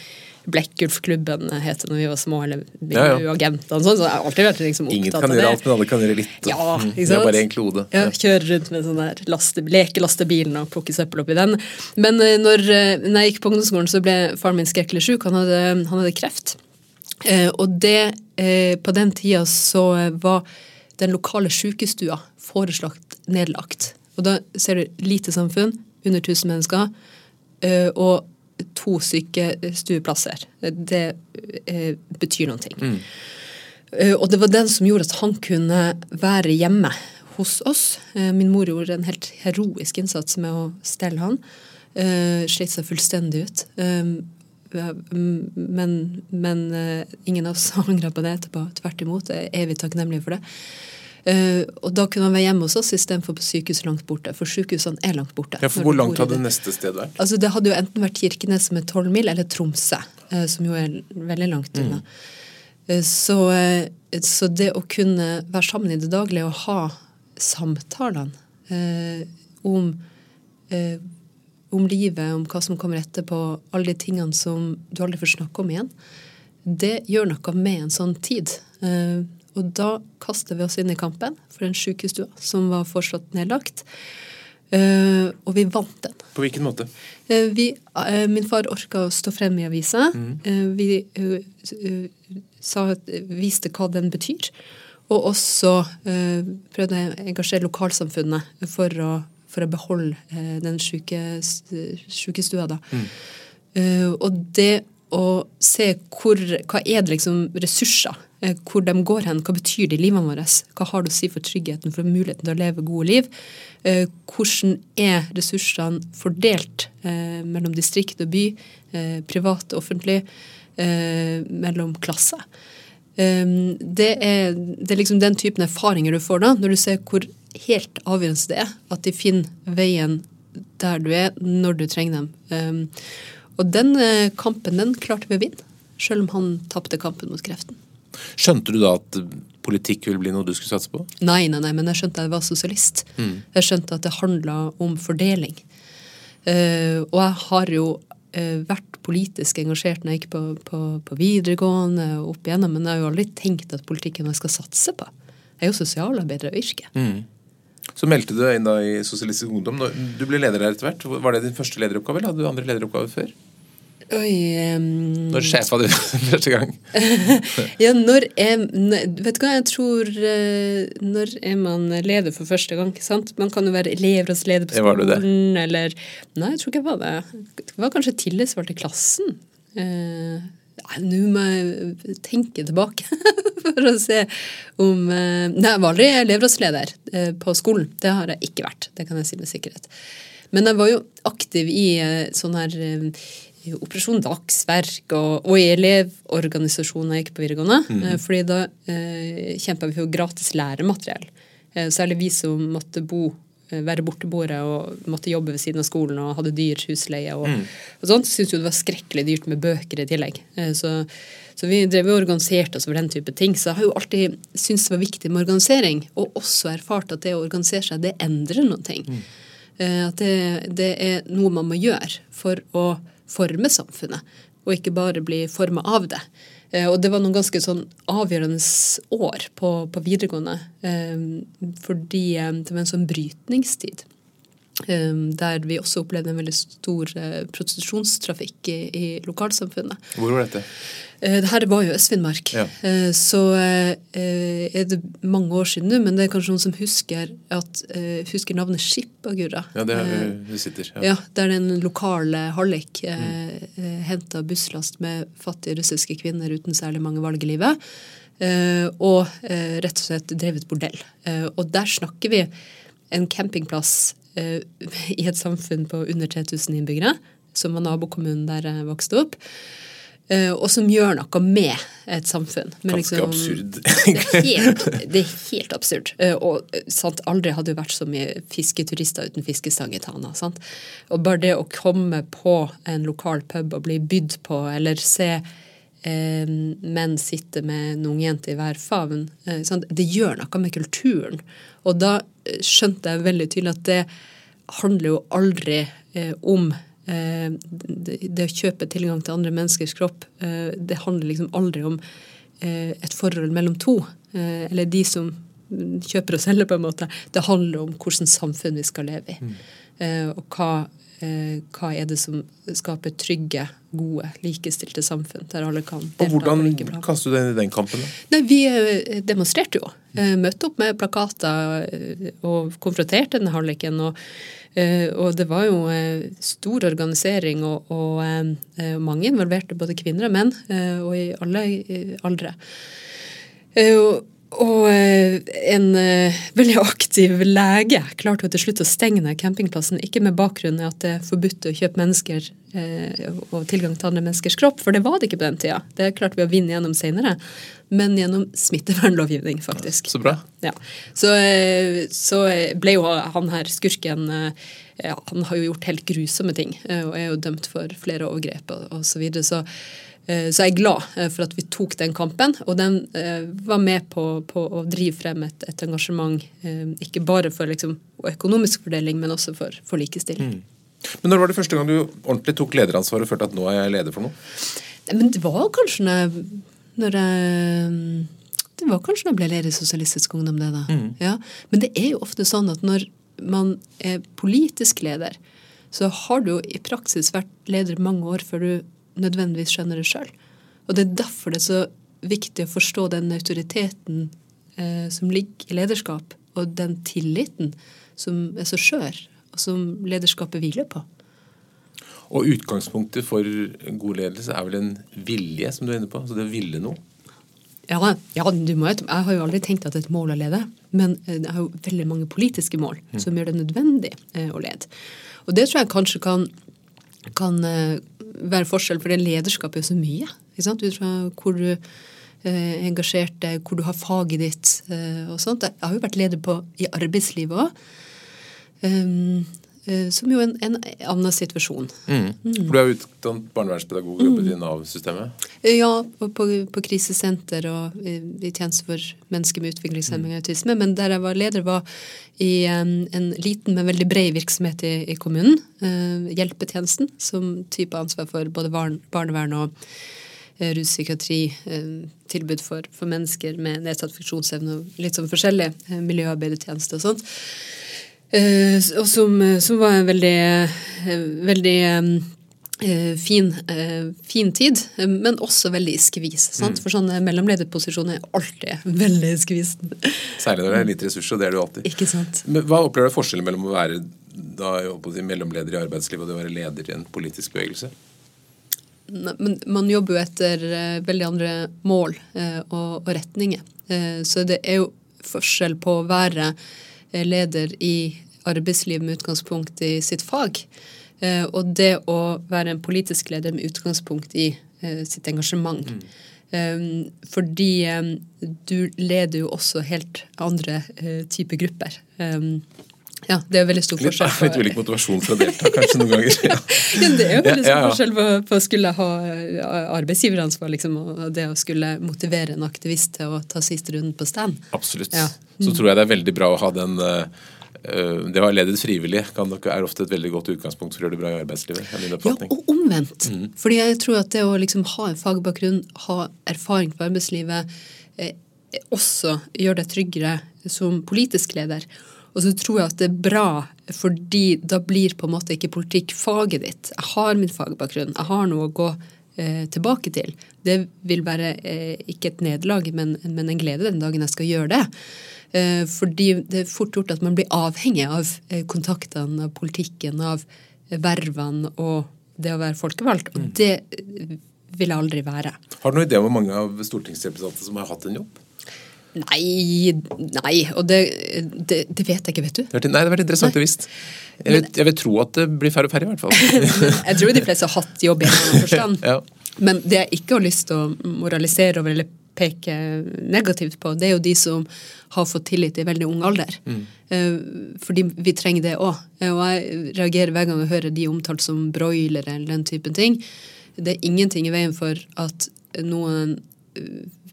Blekkulfklubben het det når vi var små, eller ja, ja. Sånn, så jeg har alltid vært liksom opptatt Ingen kan gjøre alt, men alle kan gjøre litt. Ja, mm. Det er bare en klode. Ja, Kjøre rundt med sånn der laste, lekelastebilen og plukke søppel oppi den. Men eh, når, eh, når, jeg gikk på ungdomsskolen, så ble faren min skrekkelig sjuk. Han, han, hadde kreft. og det, på den tida så var den lokale sjukestua foreslått nedlagt. Og da ser du lite samfunn, under 1000 mennesker, eh, og to syke stueplasser. Det eh, betyr noen ting. Mm. Eh, og det var den som gjorde at han kunne være hjemme hos oss. Min mor gjorde en helt heroisk innsats med å stelle han. Slet seg fullstendig ut. Men, men ingen av oss angra på det etterpå. Tvert imot. Jeg er evig takknemlig for det. Uh, og da kunne han være hjemme hos oss istedenfor på sykehus langt borte. For sykehusene er langt borte. Ja, for Hvor langt hadde neste sted vært? Altså Det hadde jo enten vært Kirkenes som er tolv mil, eller Tromsø, uh, som jo er veldig langt unna. Mm. Uh, så, så, det å kunne være sammen i det daglige og ha samtalene om, om livet, om hva som kommer etterpå, alle de tingene som du aldri får snakke om igjen, det gjør noe med en sånn tid. Uh, og da kaster vi oss inn i kampen for den sykestua som var foreslått nedlagt. Uh, og vi vant den. På hvilken måte? Uh, vi, uh, min far orka å stå frem i avisa. Mm. vi sa, viste hva den betyr. Og også prøvde å engasjere lokalsamfunnet for å, for å beholde den sykestua. Da. Mm. og det å se hvor, hva er det liksom ressurser hvor de går hen, hva betyr det i livene våre? Hva har det å si for tryggheten, for muligheten til å leve gode liv? Eh, hvordan er ressursene fordelt eh, mellom distrikt og by, privat og offentlig, mellom klasser? Det er, det er liksom den typen erfaringer du får da, når du ser hvor helt avgjørende det er at de finner veien der du er, når du trenger dem. Og den kampen den klarte vi å vinne, selv om han tapte kampen mot kreften. Skjønte du da at politikk ville bli noe du skulle satse på? Nei, nei, nei, men jeg skjønte at jeg var sosialist. Mm. Jeg skjønte at det handla om fordeling. Uh, og jeg har jo uh, vært politisk engasjert når jeg gikk på, på, på videregående og opp igjennom, men jeg har jo aldri tenkt at politikken jeg skal satse på. Jeg er jo sosialarbeider av yrke. Mm. Så meldte du deg inn da i Sosialistisk Ungdom. Du ble leder der etter hvert. Var det din første lederoppgave, eller hadde du andre lederoppgaver før? Oi um... Når sjefa du første gang? ja, når er Vet du hva, jeg tror uh, Når er man leder for første gang? sant? Man kan jo være elevrådsleder på skolen, det det? eller Nei, jeg tror ikke jeg var det. Det var kanskje tillitsvalgt i klassen. Uh, nå må jeg tenke tilbake for å se om uh, Nei, jeg var aldri elevrådsleder på skolen. Det har jeg ikke vært. Det kan jeg si med sikkerhet. Men jeg var jo aktiv i sånn her Operasjon Dagsverk og, og i elevorganisasjoner jeg gikk på videregående. Mm. fordi da eh, kjempa vi for gratis læremateriell. Eh, særlig vi som måtte bo, eh, være borteboere og måtte jobbe ved siden av skolen og hadde dyr husleie og, mm. og sånt. Syntes jo det var skrekkelig dyrt med bøker i tillegg. Eh, så, så, vi drev og organiserte oss for den type ting. Så jeg har jo alltid syntes det var viktig med organisering, og også erfart at det å organisere seg, det endrer noen ting. Mm. Eh, at det, det er noe man må gjøre for å forme samfunnet, og ikke bare bli forma av det. Eh, og det var noen ganske sånn avgjørende år på, på videregående, eh, fordi eh, det var en sånn brytningstid. Um, der vi også opplevde en veldig stor uh, prostitusjonstrafikk i, i, lokalsamfunnet. Hvor var dette? Dette det her var jo Øst-Finnmark. Ja. Uh, så er det mange år siden nå, men det er kanskje noen som husker at husker navnet Skipagurra. Ja, det er vi sitter. Ja. ja, Der den lokale hallik mm. henta busslast med fattige russiske kvinner uten særlig mange valg i livet. og rett og slett drevet bordell. og der snakker vi en campingplass Eh, i et samfunn på under 3000 innbyggere, som var nabokommunen der jeg vokste opp. Eh, og som gjør noe med et samfunn. Men Ganske liksom, absurd. det, er helt, det er helt absurd. Eh, og sant, aldri hadde det vært så mye fisketurister uten fiskestang i Tana. Sant? Og bare det å komme på en lokal pub og bli bydd på, eller se eh, menn sitter med en jenter i hver favn, eh, det gjør noe med kulturen. Og da eh, skjønte jeg veldig tydelig at det handler jo aldri eh, om det, å kjøpe tilgang til andre menneskers kropp. Det handler liksom aldri om et forhold mellom to, eller de som kjøper og selger, på en måte. Det handler om hvilket samfunn vi skal leve i. Mm. og hva hva er det som skaper trygge, gode, likestilte samfunn der alle kan delta. Og Hvordan kastet du deg inn i den kampen? da? Nei, Vi eh, demonstrerte jo. Eh, møtte opp med plakater og konfronterte denne halliken. Og, og, det var jo stor organisering og, og, mange involverte, både kvinner og menn, og i alle aldre. Og, og eh, en uh, veldig aktiv lege klarte jo til slutt å stenge campingplassen. Ikke med bakgrunn i at det er forbudt å kjøpe mennesker uh, og tilgang til andre menneskers kropp, for det var det ikke på den tida. Det klarte vi å vinne gjennom senere. Men gjennom smittevernlovgivning, faktisk. Så bra. Ja. Så, så ble jo han her skurken ja, Han har jo gjort helt grusomme ting og er jo dømt for flere overgrep osv. Så, videre, så Eh, så jeg er glad eh, for at vi tok den kampen, og den eh, var med på, på å drive frem et, et engasjement ikke bare for liksom, økonomisk fordeling, men også for, for likestilling. Mm. Men Når var det første gang du ordentlig tok lederansvaret og følte at nå er jeg leder for noe? Men Det var kanskje når jeg, når jeg det var kanskje når jeg ble leder i Sosialistisk Ungdom. det da. Mm. Ja. Men det er jo ofte sånn at når man er politisk leder, så har du jo i praksis vært leder mange år før du nødvendigvis skjønner det sjøl. Og det er derfor det er så viktig å forstå den autoriteten eh, som ligger i lederskap, og den tilliten som er så skjør, og som lederskapet hviler på. Og utgangspunktet for god ledelse er vel en vilje, som du er inne på? Altså det å ville noe? Ja, ja må, jeg har jo aldri tenkt at det er et mål å lede, men jeg eh, er jo veldig mange politiske mål mm. som gjør det nødvendig eh, å lede. Og det tror jeg kanskje kan, kan eh, være forskjell, for det lederskapet er jo så mye. Ikke sant? Ut fra hvor du eh, engasjert deg, hvor du har faget ditt eh, og sånt. Jeg har jo vært leder på, i arbeidslivet òg. Um, eh, som jo en, en annen situasjon. Mm. Mm. Du er utdannet barnevernspedagog og jobbet mm. i Nav-systemet? Ja, på, på, krisesenter og i, tjeneste for mennesker med utviklingshemming og autisme. Men der jeg var leder, var i en, en liten, men veldig bred virksomhet i, i kommunen. Eh, hjelpetjenesten, som type ansvar for både barn, barnevern og eh, ruspsykiatri. Eh, tilbud for, for, mennesker med nedsatt funksjonsevne og litt sånn forskjellig. Uh, miljøarbeidertjeneste og sånt. Og som, som, var en veldig, veldig Eh, fin, eh, fin, tid, men også veldig skvis. Mm. For sånne mellomlederposisjoner er alltid veldig i skvis. Særlig når det er litt ressurser, og det er jo alltid. Ikke sant? Men hva opplever du forskjellen mellom å være da, mellomleder i arbeidslivet og det å være leder i en politisk bevegelse? Men man jobber jo etter veldig andre mål og, og, retninger. Så det er jo forskjell på å være leder i arbeidsliv med utgangspunkt i sitt fag. Eh, og det å være en politisk leder med utgangspunkt i eh, sitt engasjement. Mm. Um, fordi um, du leder jo også helt andre uh, typer grupper. Um, ja, det er veldig stor forskjell. Litt, litt ulik motivasjon for å delta, kanskje noen ganger. Ja. ja det er jo veldig stor ja, forskjell på, på, å skulle ha arbeidsgiveransvar liksom, og det å skulle motivere en aktivist til å ta siste runden på stand. Absolutt. Mm. Så tror jeg det er veldig bra å ha den uh, Eh, det å ha ledet frivillig kan er ofte et veldig godt utgangspunkt for å gjøre det bra i arbeidslivet. Ja, og omvendt. Mm. Fordi jeg tror at det å liksom ha en fagbakgrunn, ha erfaring på arbeidslivet, eh, også gjør deg tryggere som politisk leder. Og så tror jeg at det er bra, fordi da blir på en måte ikke politikk faget ditt. Jeg har min fagbakgrunn, jeg har noe å gå eh, tilbake til. Det vil være eh, ikke et nederlag, men, men, en glede den dagen jeg skal gjøre det. Eh, fordi det er fort gjort at man blir avhengig av eh, kontaktene, av politikken, av vervene og det å være folkevalgt. Og mm. det vil jeg aldri være. Har du noen idé om hvor mange av stortingsrepresentantene som har hatt en jobb? Nei, nei, og det, det, det, vet jeg ikke, vet du. Nei, det har vært interessant å visst. Jeg, vet, jeg vil tro at det blir færre og færre, i hvert fall. jeg tror de fleste har hatt jobb i en annen forstand. ja. Men det jeg ikke har lyst til å moralisere over eller peke negativt på, det er jo de som har fått tillit i veldig ung alder. Mm. Eh, fordi vi trenger det òg. Og jeg reagerer hver gang jeg hører de omtalt som broilere eller den typen ting. Det er ingenting i veien for at noen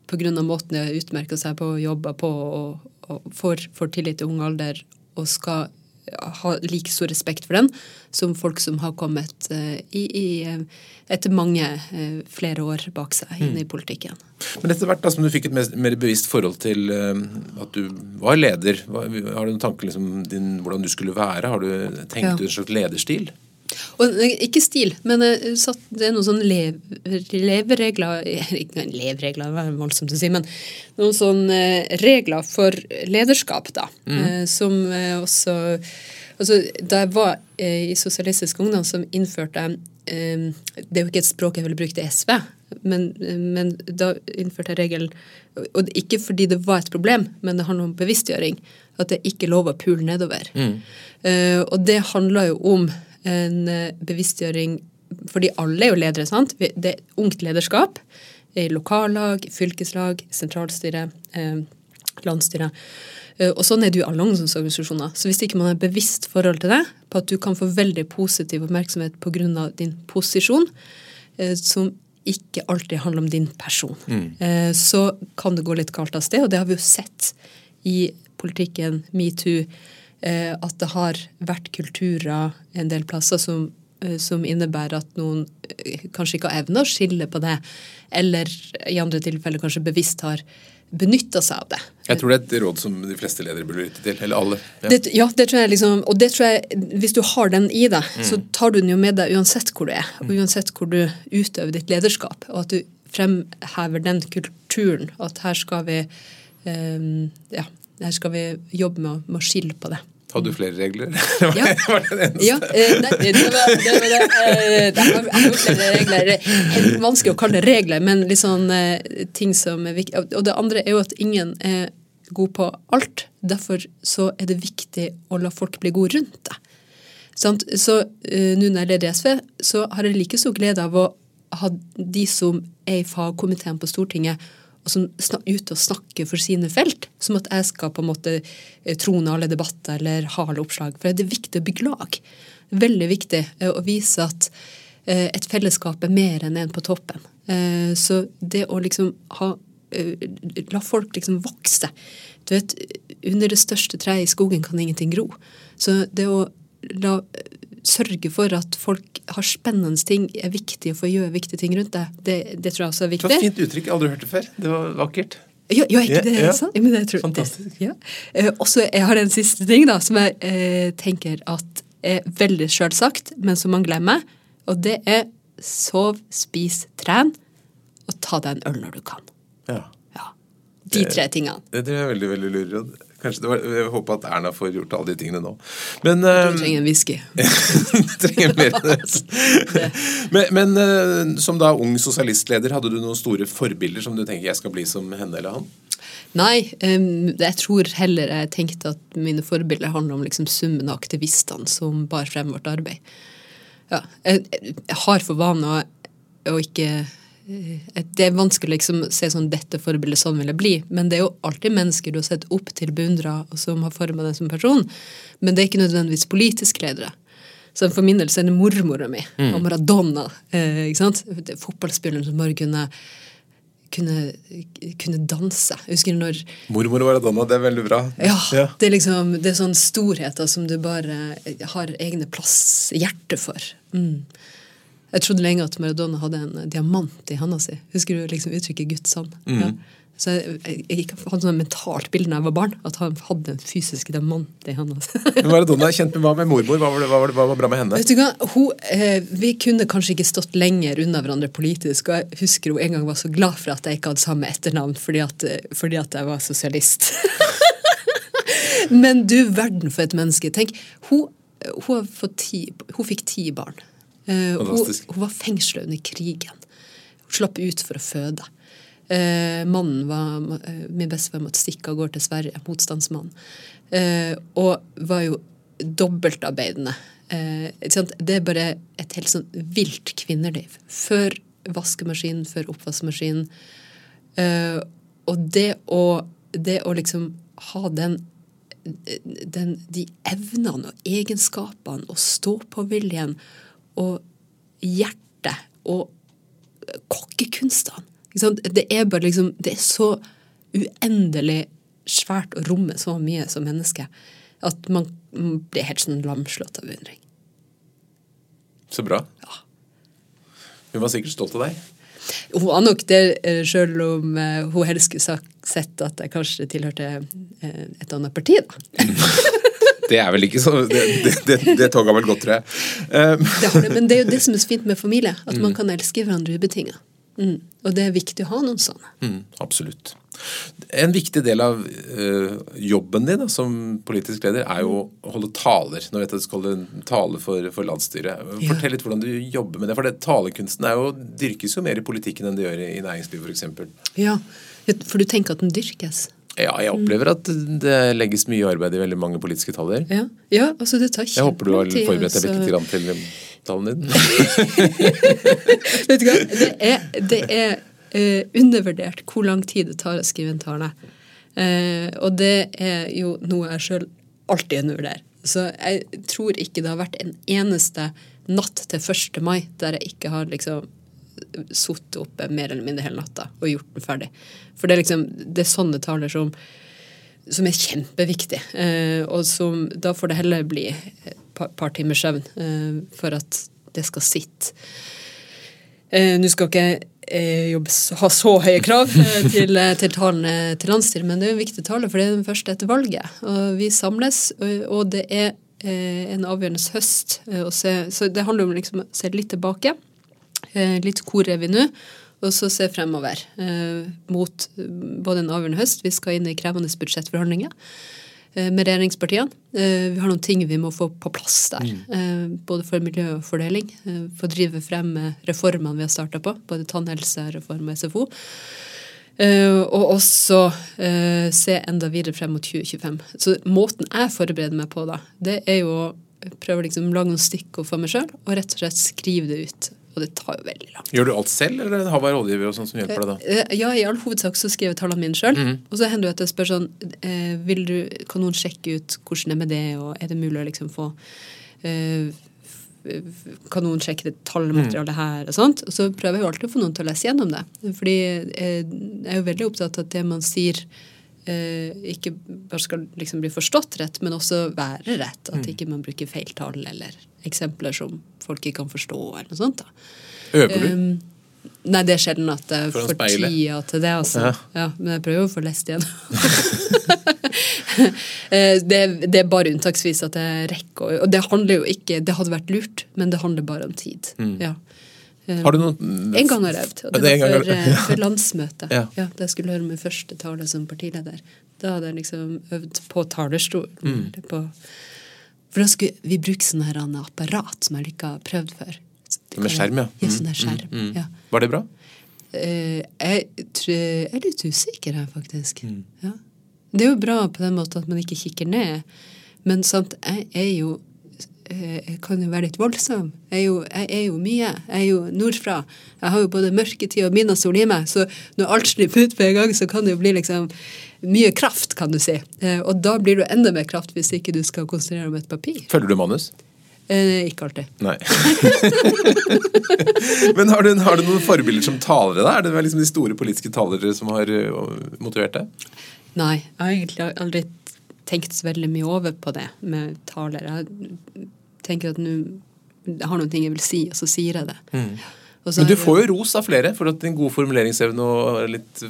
pga. måten de har utmerka seg på, jobba på og, og får, får tillit i ung alder og skal ha like stor respekt for den som folk som har kommet uh, i, i, eh, etter mange uh, flere år bak seg mm. i politikken. Men etter hvert da, som du fikk et mer, mer bevisst forhold til uh, at du var leder, har du noen tanker liksom, hvordan du skulle være? Har du tenkt ja. ut en slags lederstil? Og, ikke stil, men det er noen sånne leveregler Ikke leveregler, det er voldsomt å si, men noen sånne regler for lederskap, da. Mm. Eh, som eh, også altså, Da jeg var eh, i Sosialistisk Ungdom, som innførte Det er jo ikke et språk jeg ville brukt i SV, men, men da innførte jeg regelen Og ikke fordi det var et problem, men det handler om bevisstgjøring. At det ikke er lov å pule nedover. Mm. og det handler jo om en eh, bevisstgjøring Fordi alle er jo ledere, sant? Det er ungt lederskap i lokallag, fylkeslag, sentralstyre, eh, landsstyre. Eh, og sånn er det jo i alle ungdomsorganisasjoner. Så hvis ikke man har bevisst forhold til det, på at du kan få veldig positiv oppmerksomhet pga. din posisjon, som ikke alltid handler om din person, mm. så kan det gå litt galt av sted. Og det har vi jo sett i politikken, metoo, Eh, at det har vært kulturer en del plasser som, eh, som innebærer at noen eh, kanskje ikke har evne å skille på det, eller i andre tilfeller kanskje bevisst har benytta seg av det. Jeg tror det er et råd som de fleste ledere burde lytte til. Eller alle. Ja. Det, ja, det tror jeg liksom, og det tror jeg, hvis du har den i deg, mm. så tar du den jo med deg uansett hvor du er, og mm. uansett hvor du utøver ditt lederskap. Og at du fremhever den kulturen. At her skal vi um, ja, her skal vi jobbe med, med å skille på det. Hadde du flere regler? Ja. var det den eneste? Ja, eh, nei, det var det. Var det. Eh, det var flere regler. Helt vanskelig å kalle det regler, men litt sånn eh, ting som er viktig. Og det andre er jo at ingen er god på alt. Derfor så er det viktig å la folk bli gode rundt deg. Så nå når jeg leder i SV, så har jeg like stor glede av å ha de som er i fagkomiteen på Stortinget, og som ute og snakker for sine felt, som at jeg skal på en måte eh, trone alle debatter eller ha alle oppslag. For det er viktig å bygge lag. Veldig viktig eh, å vise at eh, et fellesskap er mer enn en på toppen. Så det å liksom ha La folk liksom vokse. Du vet, under det største treet i skogen kan ingenting gro. Så det å la sørge for at folk har spennende ting, er viktig å få gjøre viktige ting rundt det. Det, det tror jeg også er viktig. Det var et fint uttrykk. Aldri hørt det før. Det var vakkert. Ja, ja ikke det ja, sant? Men jeg tror, Fantastisk. Ja. så også, jeg har en siste ting da, som jeg eh, tenker at er veldig sjølsagt, men som man glemmer. Og det er sov, spis, tren, og ta deg en øl når du kan. Ja. ja. De tre tingene. Det, det er veldig, veldig lurt. Kanskje det var, Jeg håper at Erna får gjort alle de tingene nå. Men, du eh, trenger en whisky. du trenger mer enn det. Men, men eh, som da ung sosialistleder, hadde du noen store forbilder som du tenker jeg skal bli som henne eller han? Nei, jeg tror heller jeg tenkte at mine forbilder handler om liksom summen av aktivistene som bar frem vårt arbeid. Ja, jeg, jeg har for vane å ikke det er vanskelig liksom å se sånn 'dette forbildet, sånn vil jeg bli', men det er jo alltid mennesker du har sett opp til, beundra, og som har forma deg som person. Men det er ikke nødvendigvis politiske ledere. Så for min del så er det mormora mi mm. og Maradona. Eh, ikke sant? Fotballspilleren som bare kunne, kunne, kunne danse. Jeg husker når Mormor og Maradona, det er veldig bra. Ja. ja. Det, er liksom, det er sånn storheter som du bare har egne plass, hjerte for. Mm. Jeg trodde lenge at Maradona hadde en diamant i handa si. Husker du liksom uttrykket 'Guds hånd'? Mm. Ja. Så jeg, jeg, jeg hadde sånn mentalt bilde da jeg var barn, at han hadde en fysisk diamant i handa. Maradona er kjent med hva med mormor? Hva var, det, hva, var det, hva var bra med henne? Vet du hva, hun, eh, Vi kunne kanskje ikke stått lenger unna hverandre politisk. og Jeg husker hun en gang var så glad for at jeg ikke hadde samme etternavn fordi at, eh, fordi at jeg var sosialist. Men du verden for et menneske. Tenk, hun, hun, har fått ti, hun fikk ti barn. Eh, hun, hun var fengsla under krigen. Hun slapp ut for å føde. Eh, mannen var, eh, Min bestefar måtte stikke av gårde til Sverige, motstandsmann. Eh, og var jo dobbeltarbeidende. Eh, det er bare et helt sånn vilt kvinneliv. Før vaskemaskinen, før oppvaskmaskinen. Eh, og det å, det å liksom ha den, den De evnene og egenskapene og stå-på-viljen og hjertet og kokkekunstene? Det er bare liksom Det er så uendelig svært å romme så mye som menneske at man blir helt sånn lamslått av beundring. Så bra. Ja. Hun var sikkert stolt av deg. Hun var nok det, eh, selv om eh, hun helst skulle sett at jeg kanskje tilhørte eh, et annet parti, da. Det er vel ikke så Det, det, det, toget har vel gått, tror jeg. Um. Det har det, men det er jo det som er så fint med familie, at man kan elske hverandre ubetinga. Mm. Og det er viktig å ha noen sånne. Mm, absolutt. En viktig del av eh, jobben din da, som politisk leder er jo å holde taler. Nå vet jeg at du skal holde tale for, for landsstyret. Fortell litt hvordan du jobber med det. For det, talekunsten er jo, dyrkes jo mer i politikken enn det gjør i, i næringslivet f.eks. Ja, For du tenker at den dyrkes? Ja, jeg opplever at det legges mye arbeid i veldig mange politiske taler. Ja, ja altså det tar Jeg håper du har forberedt deg altså. litt grann til talen din. Vet du hva, det er, det er uh, undervurdert hvor lang tid det tar å skrive en tale. Uh, og det er jo noe jeg sjøl alltid undervurderer. Så jeg tror ikke det har vært en eneste natt til 1. mai der jeg ikke har liksom sittet oppe mer eller mindre hele natta og gjort den ferdig. For det er liksom, det er sånne taler som som er kjempeviktig. Eh, og som, da får det heller bli et par, par timers søvn eh, for at det skal sitte. Eh, Nå skal ikke eh, jobbe, ha så høye krav eh, til, eh, til talene til landsstyret, men det er jo en viktig tale, for det er den første etter valget. Og vi samles, og, det er eh, en avgjørende høst. eh, se, så det handler om liksom å se litt tilbake. Eh, litt vi nå? Og så se fremover eh, mot eh, både en avgjørende høst. Vi skal inn i krevende budsjettforhandlinger med regjeringspartiene. Vi har noen ting vi må få på plass der. Mm. både for miljø og fordeling. For å drive frem reformene vi har starta på. Både tannhelsereform og SFO. Og også se enda videre frem mot 2025. Så måten jeg forbereder meg på da, det er jo å prøve å liksom lage noen stikkord for meg sjøl, og rett og slett skrive det ut. Og det tar jo veldig lang tid. Gjør du alt selv, eller har du rådgiver og sånn som hjelper deg da? Eh, Ja, i all hovedsak så skriver jeg tallene mine sjøl. Og så hender det at jeg spør sånn eh, vil du, Kan noen sjekke ut hvordan det er med det, og er det mulig å liksom få eh, Kan noen sjekke det tallmaterialet her, og sånt? Og så prøver jeg jo alltid å få noen til å lese gjennom det. Fordi eh, jeg er jo veldig opptatt av at det man sier eh, ikke bare skal liksom bli forstått rett, men også være rett. At ikke man bruker feil tall eller eksempler som folk ikke kan forstå, eller noe sånt. da. Øver du? Um, nei, det er sjelden at jeg får tida til det. Altså. Ja. Ja. men jeg prøver jo å få lest igjen. Eh, det, det er bare unntaksvis at jeg rekker Og det handler jo ikke Det hadde vært lurt, men det handler bare om tid. Ja. Um, Har du noen en gang har jeg øvd, og Ja, det var før, har- eh, før landsmøtet. Ja. Ja. da jeg skulle høre min første tale som partileder. Da hadde jeg liksom øvd på talerstol. Mm. På, for da skulle vi bruke sånn her apparat som jeg ikke har prøvd før. Med skjerm, ja. Ja, Mm, sånn skjerm. mm. Ja. Var det bra? Uh, jeg, tror, jeg er litt usikker her, faktisk. Mm. Ja. Det er jo bra på den måten at man ikke kikker ned, men sant, jeg er jo jeg kan jo være litt voldsom. Jeg er, jo, jeg er jo mye. Jeg er jo nordfra. Jeg har jo både mørketid og midnattssol i meg, så når alt slipper ut på en gang, så kan det jo bli liksom mye kraft, kan du si. Eh, og da blir du enda mer kraft hvis ikke du skal konsentrere deg om et papir. Følger du manus? Eh, ikke alltid. Nei. Men har du, har du noen forbilder som talere, da? Er det liksom de store politiske talere som har uh, motivert deg? Nei, jeg har egentlig aldri tenkt så veldig mye over på det med taler. Jeg tenker at nå har noen ting jeg vil si, og så sier jeg det. Mm. Men du får jo ros av flere for at din gode formuleringsevne og litt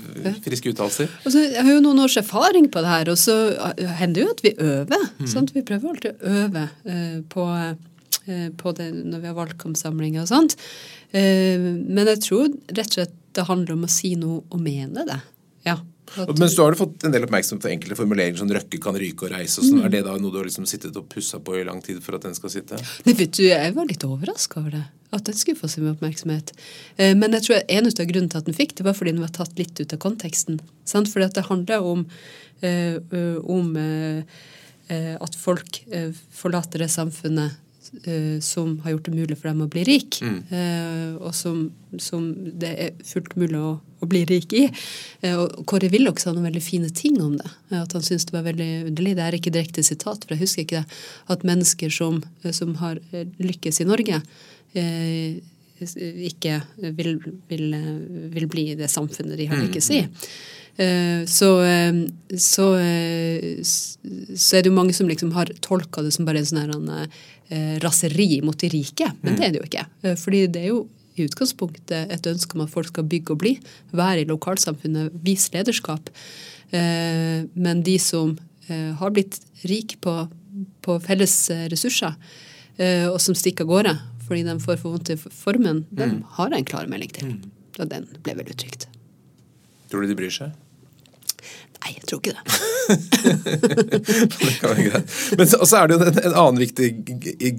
friske uttalelser. Jeg har jo noen års erfaring på det her, og så hender det jo at vi øver. Sant? Vi prøver alltid å øve uh, på, eh, på det når vi har valgkampsamlinger og sånt. Eh, men jeg tror rett og slett det handler om å si noe og mene det. Ja. Mens du har du fått en del oppmerksomhet for enkelte formuleringer som Røkke kan ryke og reise. og sånn. Er det da noe du har liksom sittet og pussa på i lang tid for at den skal sitte? Nei, vet du, Jeg var litt overraska over det. At den skulle få så mye oppmerksomhet. Eh, Men jeg tror en av grunnene til at den fikk det, var fordi den var tatt litt ut av konteksten. Sant? Fordi at det handler om, eh, om eh, at folk forlater det samfunnet som har gjort det mulig for dem å bli rik, eh, og som, som det er fullt mulig å, å bli rik i. Eh, og Kåre Willoch sa noen veldig fine ting om det. eh, At han syntes det var veldig underlig. Det er ikke direkte sitat, for jeg husker ikke det. At mennesker som, eh, som har eh, lykkes i Norge, eh, ikke vil, vil, eh, vil bli det samfunnet de har lykkes i. Eh, Så, eh, så, eh, så er det jo mange som liksom har tolka det som bare en sånn her, eh, raseri mot de rike, men det er det jo ikke. Eh, Fordi det er jo i utgangspunktet et ønske om at folk skal bygge og bli, være i lokalsamfunnet, vise lederskap. Eh, Men de som eh, har blitt rike på, på felles eh, ressurser, eh, og som stikker av gårde fordi de får for vondt i formen, dem har jeg en klar melding til. Og den ble vel uttrykt. Tror du de bryr seg? Nei, jeg tror ikke det. Det kan være greit. Men så, så er det jo en, en annen viktig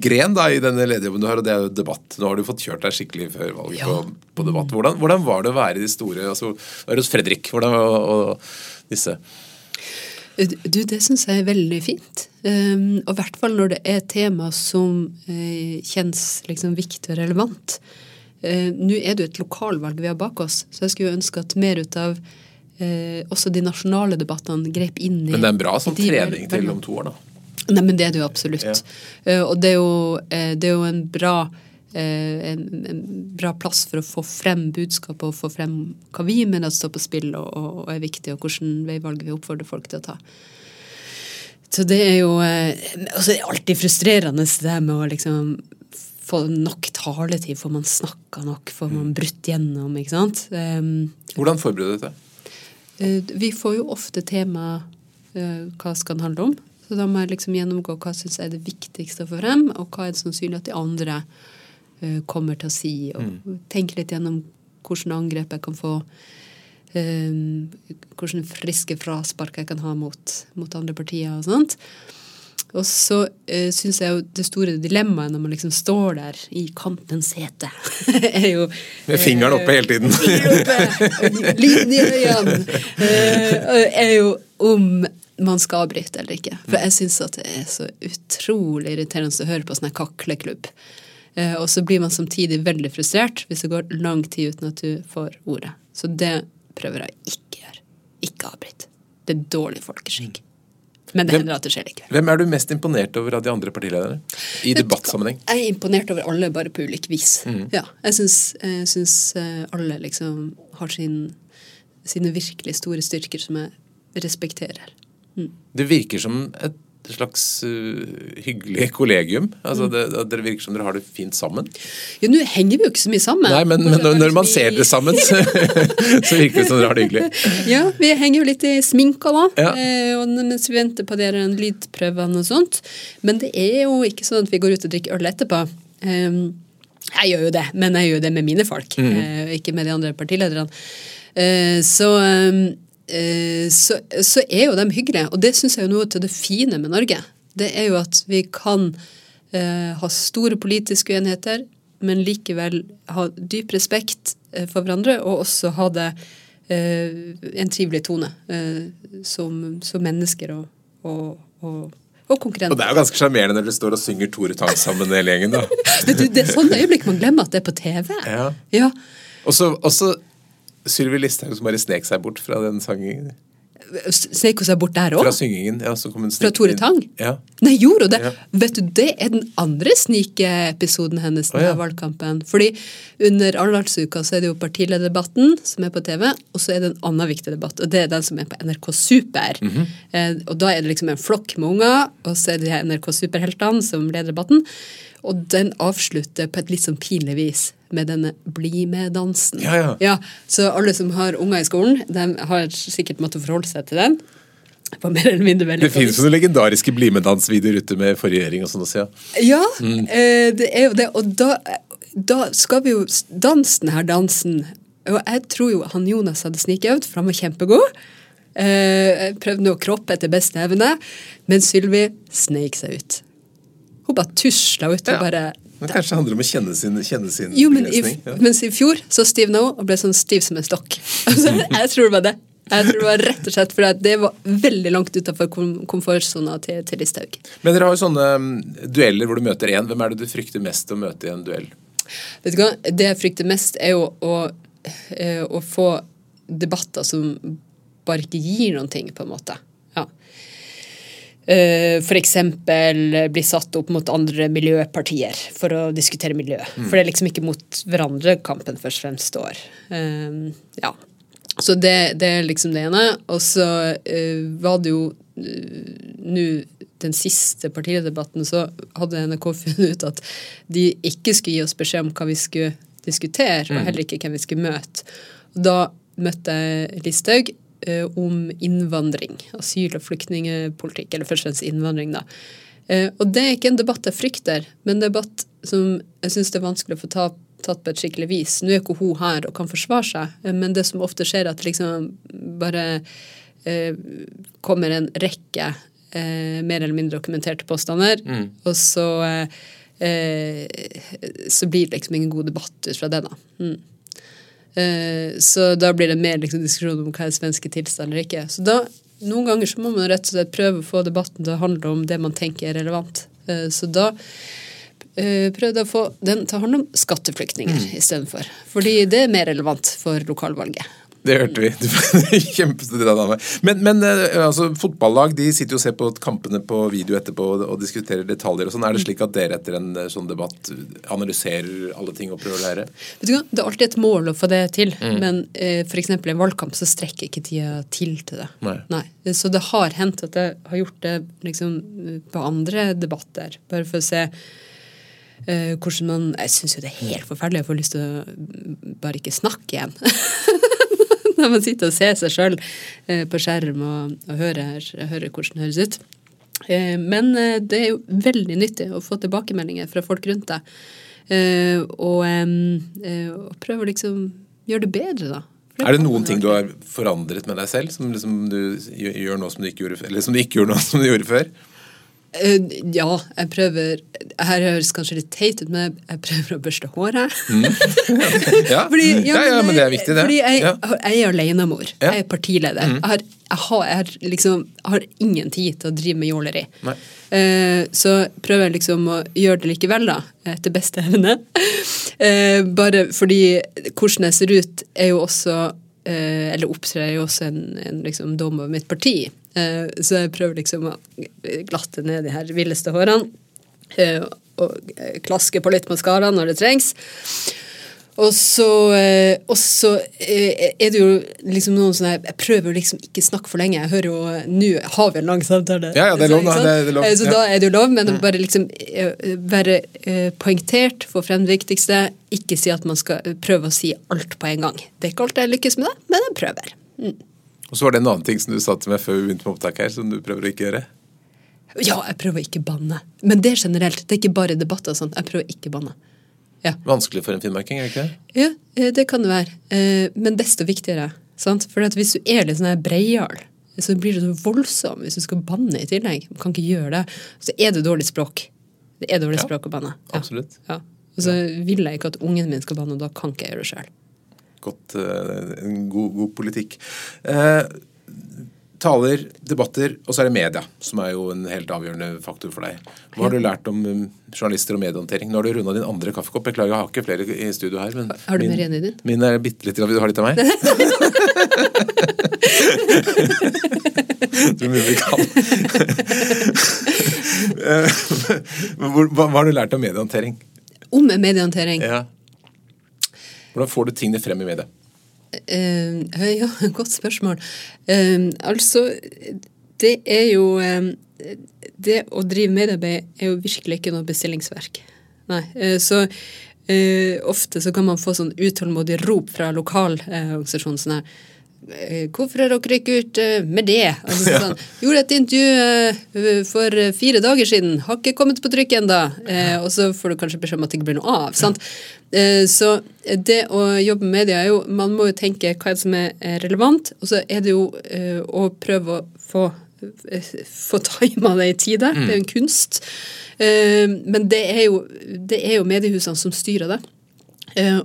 gren da, i denne lederjobben du har, og det er jo debatt. Nå har du fått kjørt deg skikkelig før valget Ja. på, på debatt. Hvordan, hvordan var det å være i de store altså, Være hos Fredrik hvordan, og, og disse? Du, det syns jeg er veldig fint. Um, og i hvert fall når det er tema som uh, kjennes liksom viktig og relevant. Uh, Nå er det jo et lokalvalg vi har bak oss, så jeg skulle ønske at mer ut av eh, også de nasjonale debattene grep inn i Men det er en bra sånn trening til om to år, da. Nei, men det er det jo absolutt. Ja. Uh, og det er jo, uh, det er jo en bra eh, en, en bra plass for å få frem budskapet og få frem hva vi mener står på spill og, og, og er viktig, og hvilke veivalg vi oppfordrer folk til å ta. Så det er jo eh, altså det er alltid frustrerende det her med å liksom få nok taletid. Får man snakka nok? Får man brutt gjennom? ikke sant? Um, Hvordan forbereder du deg? Eh, Vi får jo ofte tema eh, hva skal den handle om. Så da må jeg liksom gjennomgå hva syns jeg er det viktigste for dem, og hva er det sannsynlig at de andre eh, kommer til å si. Og tenke litt gjennom hvilke angrep jeg kan få. Hvilke friske fraspark jeg kan ha mot, mot andre partier og sånt. Og så uh, syns jeg jo det store dilemmaet når man liksom står der i kantens sete, er jo Med fingeren oppe hele tiden. Lyden i øynene eh, er jo om man skal avbryte eller ikke. For jeg syns at det er så utrolig irriterende å høre på sånn kakleklubb. Eh, Og så blir man samtidig veldig frustrert hvis det går lang tid uten at du får ordet. Så det prøver jeg å ikke gjøre. Ikke avbryt. Det er dårlig folkeskikk. Men det Hvem- hender at det skjer likevel. Hvem er du mest imponert over av de andre partilederne? I debattsammenheng. Jeg er imponert over alle, bare på ulik vis. Mm. Ja, jeg syns, eh, alle liksom har sin, sine virkelig store styrker som jeg respekterer. Det virker som et slags uh, hyggelig kollegium. Altså Mm. det, det, det virker som dere har det fint sammen. Jo, nå henger vi jo ikke så mye sammen. Nei, men, men når, når man ser det sammen, så, så virker det som dere har det hyggelig. Ja, vi henger jo litt i sminka da, Ja. eh, og mens vi venter på dere lydprøvene og sånt. Men det er jo ikke sånn at vi går ut og drikker øl etterpå. Um, jeg gjør jo det, men jeg gjør jo det med mine folk, eh, ikke med de andre partilederne. Eh, så, um, eh, så, så er jo de hyggelige, og det syns jeg er noe til det fine med Norge. Det er jo at vi kan eh, ha store politiske uenigheter, men likevel ha dyp respekt eh, for hverandre, og også ha det eh, en trivelig tone eh, som, som mennesker og, og, og, og Og det er jo ganske sjarmerende når dere står og synger Tore Tang sammen hele gjengen. da. det, det er sånn øyeblikk man glemmer at det er på TV. Ja. Ja. Og så Sylvi Listhaug som bare snek seg bort fra den sangingen. Snek hun seg bort der Fra syngingen. Ja, så kom hun Fra Tore. Tang? Ja. Nei, gjorde hun det? Ja. Vet du, Det er den andre snikeepisoden hennes denne ja. valgkampen. Fordi under Arendalsuka så er det jo partilederdebatten som er på TV, og så er det en annen viktig debatt, og det er den som er på NRK Super. Mhm. eh, og da er det liksom en flokk med unger, og så er det de her NRK Super-heltene som leder debatten. Og den avslutter på et litt sånn pinlig vis med denne bli med-dansen. Ja, ja. så alle som har unger i skolen, de har sikkert måttet forholde seg til den. På mer eller mindre Det finnes jo noen legendariske bli med-dans-videoer ute med forrige regjering og sånn også, ja. Ja, eh, det er jo det. Og da, da skal vi jo danse denne dansen. Og jeg tror jo han Jonas hadde snikøvd, for han var kjempegod. Eh, jeg prøvde å kroppe etter beste evne, men Sylvi sneik seg ut. Hun bare tusla ut. Ja. og bare... Men kanskje det handler om å kjenne sin, kjenne sin Jo, men i. Ja. mens i fjor så stivna hun og ble sånn stiv som en stokk. Altså, jeg tror det var det. Jeg tror det var rett og slett for det var veldig langt utafor kom komfortsona til, til Listhaug. Men dere har jo sånne um, dueller hvor du møter én. Hvem er det du frykter mest å møte i en duell? Vet du hva? Det jeg frykter mest, er jo å, eh, å få debatter som bare ikke gir noen ting, på en måte. Eh, For eksempel bli satt opp mot andre miljøpartier for å diskutere miljø. For det er liksom ikke mot hverandre kampen først og fremst står. Eh, Ja. Så det, det er liksom det ene. Og så uh, var det jo uh, nå den siste partidebatten så hadde NRK funnet ut at de ikke skulle gi oss beskjed om hva vi skulle diskutere, og heller ikke hvem vi skulle møte. Da møtte jeg Listhaug eh, om innvandring. Asyl- og flyktningpolitikk, eller først og fremst innvandring, da. Eh, og det er ikke en debatt jeg frykter, men en debatt som jeg syns det er vanskelig å få ta, tatt på et skikkelig vis. Nå er ikke hun her og kan forsvare seg, eh, men det som ofte skjer, er at liksom bare eh, kommer en rekke eh, mer eller mindre dokumenterte påstander, og så eh, eh, så blir det liksom ingen god debatt ut fra det, da. Mm. Eh, så da blir det mer liksom, diskusjon om hva er svenske tilstander eller ikke. Så da, noen ganger så må man rett og slett prøve å få debatten til å handle om det man tenker er relevant. Eh, så da eh, prøvde å få den til å handle om skatteflyktninger Mm. istedenfor. Fordi det er mer relevant for lokalvalget. Det hørte vi. Dame. Men, men eh, altså, fotballag de sitter jo og ser på kampene på video etterpå og, diskuterer detaljer og sånn. Er det slik at dere etter en eh, sånn debatt analyserer alle ting og prøver å lære? Vet du hva, Det er alltid et mål å få det til, Mm. men eh, f.eks. i en valgkamp så strekker ikke tida til til det. Nei. Så det har hendt at jeg har gjort det liksom, på andre debatter, bare for å se eh, hvordan man Jeg syns jo det er helt forferdelig, jeg får lyst til å mm, bare ikke snakke igjen. Når man sitter og ser seg sjøl eh, på skjerm og, og hører, hører hvordan det høres ut. Eh, men eh, det er jo veldig nyttig å få tilbakemeldinger fra folk rundt deg. Og, og prøve å liksom gjøre det bedre, da. Er det noen ting du har forandret med deg selv, som liksom du gjør nå som du ikke gjorde? Eller som du ikke gjorde nå som du gjorde før? Eh, ja, jeg prøver Her høres kanskje litt teit ut, men jeg prøver å børste håret. Ja, Fordi, ja, ja, men det er viktig, det. Fordi jeg, Ja. jeg er alenemor. Ja. Mm. Jeg er partileder. Jeg, har, jeg, har, jeg har liksom har ingen tid til å drive med jåleri. Eh, så prøver jeg liksom å gjøre det likevel, da. Etter beste evne. Eh, bare fordi hvordan jeg ser ut, er jo også eh, Eller opptrer er jo også en, en liksom dom over mitt parti. Eh, så jeg prøver liksom å glatte ned de her villeste hårene. eh, og eh, klaske på litt maskara når det trengs. Og så, og så er det jo liksom noen sånne Jeg prøver liksom ikke snakke for lenge. Jeg hører jo Nå har vi en lang samtale. Ja, ja, det er lov. Det er- det lov. Så da er det jo lov, men bare liksom være poengtert, få frem det viktigste. Ikke si at man skal prøve å si alt på en gang. Det er ikke alt jeg lykkes med det, men jeg prøver. Og så var det en annen ting som du sa til meg før vi begynte med opptak her, som du prøver å ikke gjøre. Ja, jeg prøver å ikke banne. Men det er generelt. Det er ikke bare debatter og sånt. Jeg prøver å ikke banne. Ja. Vanskelig for en finnmarking, er det ikke det? Ja, eh, det kan det være. Eh, Men desto viktigere. Sant? For hvis du er litt sånn breial, så blir du så voldsom hvis du skal banne i tillegg. Du kan ikke gjøre det. Så er det dårlig språk. Det er dårlig Ja, språk å banne. Ja. absolutt. Ja. Og så vil jeg ikke at ungen min skal banne, og da kan ikke jeg gjøre det sjøl. Godt, eh, en god, god politikk. Eh, taler, debatter, og så er det media, som er jo en helt avgjørende faktor for deg. Hva har du lært om um, journalister og mediehåndtering? Nå har du runda din andre kaffekopp. Beklager, jeg har ikke flere i studio her. Men Har du min, mer igjen i din? Min er bitte litt Vil du ha litt av meg? Tror mye vi kan. Eh, hva har du lært om mediehåndtering? Om mediehåndtering. Ja. Hvordan får du tingene frem i media? Uh, ja, godt spørsmål. Uh, altså, det er jo uh, Det å drive mediearbeid er jo virkelig ikke noe bestillingsverk. nei. Så ofte så kan man få sånn utålmodig rop fra lokalorganisasjonen sånn her Eh, hvorfor har dere ikke ut eh, med det? Altså, sånn, Gjorde et intervju eh, for fire dager siden, har ikke kommet på trykk ennå. Og så får du kanskje beskjed om at det ikke blir noe av. sant? Så det å jobbe med media er jo Man må jo tenke hva er som er relevant, og så er det jo å prøve å få få tima det i tide. Det er jo en kunst. Men det er jo, det er jo mediehusene som styrer det.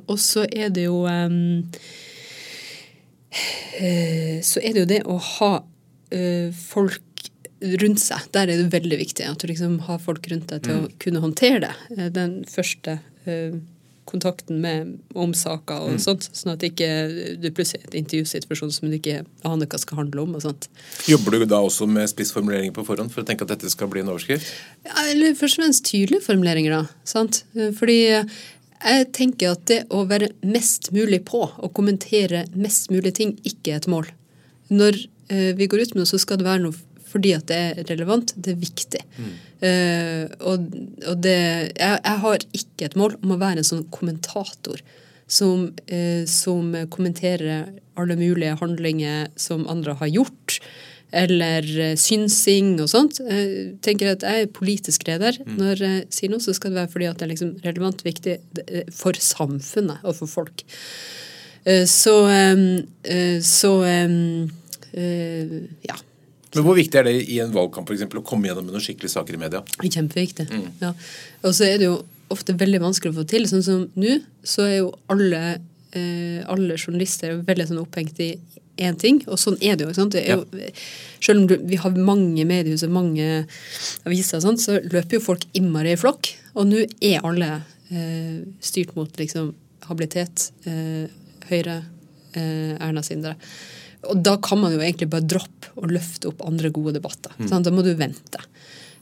Og så er det jo Eh, så er det jo det å ha eh, folk rundt seg. Der er det veldig viktig at du liksom har folk rundt deg til mm. å kunne håndtere det. Eh, den første kontakten med om saker og mm. sånt, sånn at ikke du plutselig er et intervjusituasjon som du ikke aner hva skal handle om. og sånt. Jobber du da også med spissformuleringer på forhånd for å tenke at dette skal bli en overskrift? Ja, eller Først og fremst tydelige formuleringer, da. sant? Fordi jeg tenker at det å være mest mulig på og kommentere mest mulig ting ikke er et mål. Når eh, vi går ut med noe, så skal det være noe fordi at det er relevant. Det er viktig. Mm. Eh, og, og, det jeg, jeg, har ikke et mål om å være en sånn kommentator som, eh, som kommenterer alle mulige handlinger som andre har gjort eller eh, synsing og sånt. Jeg tenker at jeg er politisk leder. Mm. Når jeg sier noe, så skal det være fordi at det er liksom relevant viktig eh, for samfunnet og for folk. Eh, så Så ja. Men Hvor viktig er det i en valgkamp for eksempel, å komme gjennom med noen skikkelige saker i media? Kjempeviktig. Mm. ja. Og så er det jo ofte veldig vanskelig å få til. Sånn som nå, så er jo alle, alle journalister veldig sånn opphengt i én ting, og sånn er det jo. ikke Det jo selv om vi har mange mediehus og mange aviser, og sånt, så løper jo folk innmari i flokk. Og nå er alle eh, styrt mot liksom, habilitet, eh, Høyre, eh, Erna Sindre. Og da kan man jo egentlig bare droppe og løfte opp andre gode debatter. Mm. Da må du vente.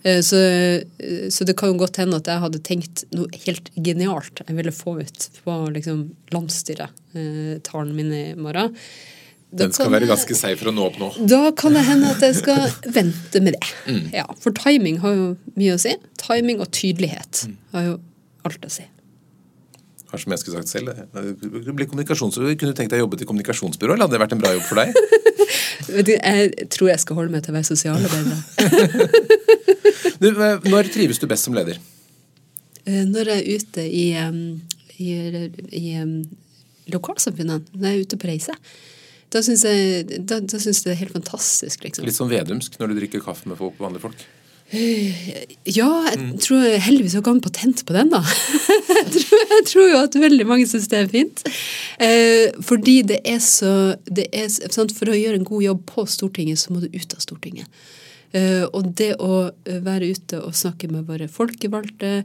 Eh, så, så, det kan jo godt hende at jeg hadde tenkt noe helt genialt jeg ville få ut på liksom, landsstyretalen min i morgen. Den skal være ganske for å nå opp nå. Da kan det hende at jeg skal vente med det. Mm. Ja, For timing har jo mye å si. Timing og tydelighet mm. har jo alt å si. Har som jeg skulle sagt selv, det blir kommunikasjonsbyrå. Kunne du tenkt deg å jobbe til kommunikasjonsbyrå, eller hadde det vært en bra jobb for deg? jeg tror jeg skal holde meg til å være sosialarbeider. når trives du best som leder? Eh, når jeg er ute i, i, i, i lokalsamfunnet. Når jeg er ute på reise. Da syns jeg, da, da synes jeg det er helt fantastisk. Liksom. Litt sånn vedumsk når du drikker kaffe med folk, vanlige folk? Ja, jeg mm. tror heldigvis jeg har en patent på den, da. jeg, tror, jeg, tror, jo at veldig mange syns det er fint. Eh, fordi det er så det er, sant, For å gjøre en god jobb på Stortinget, så må du ut av Stortinget. Uh, og det å være ute og snakke med våre folkevalgte,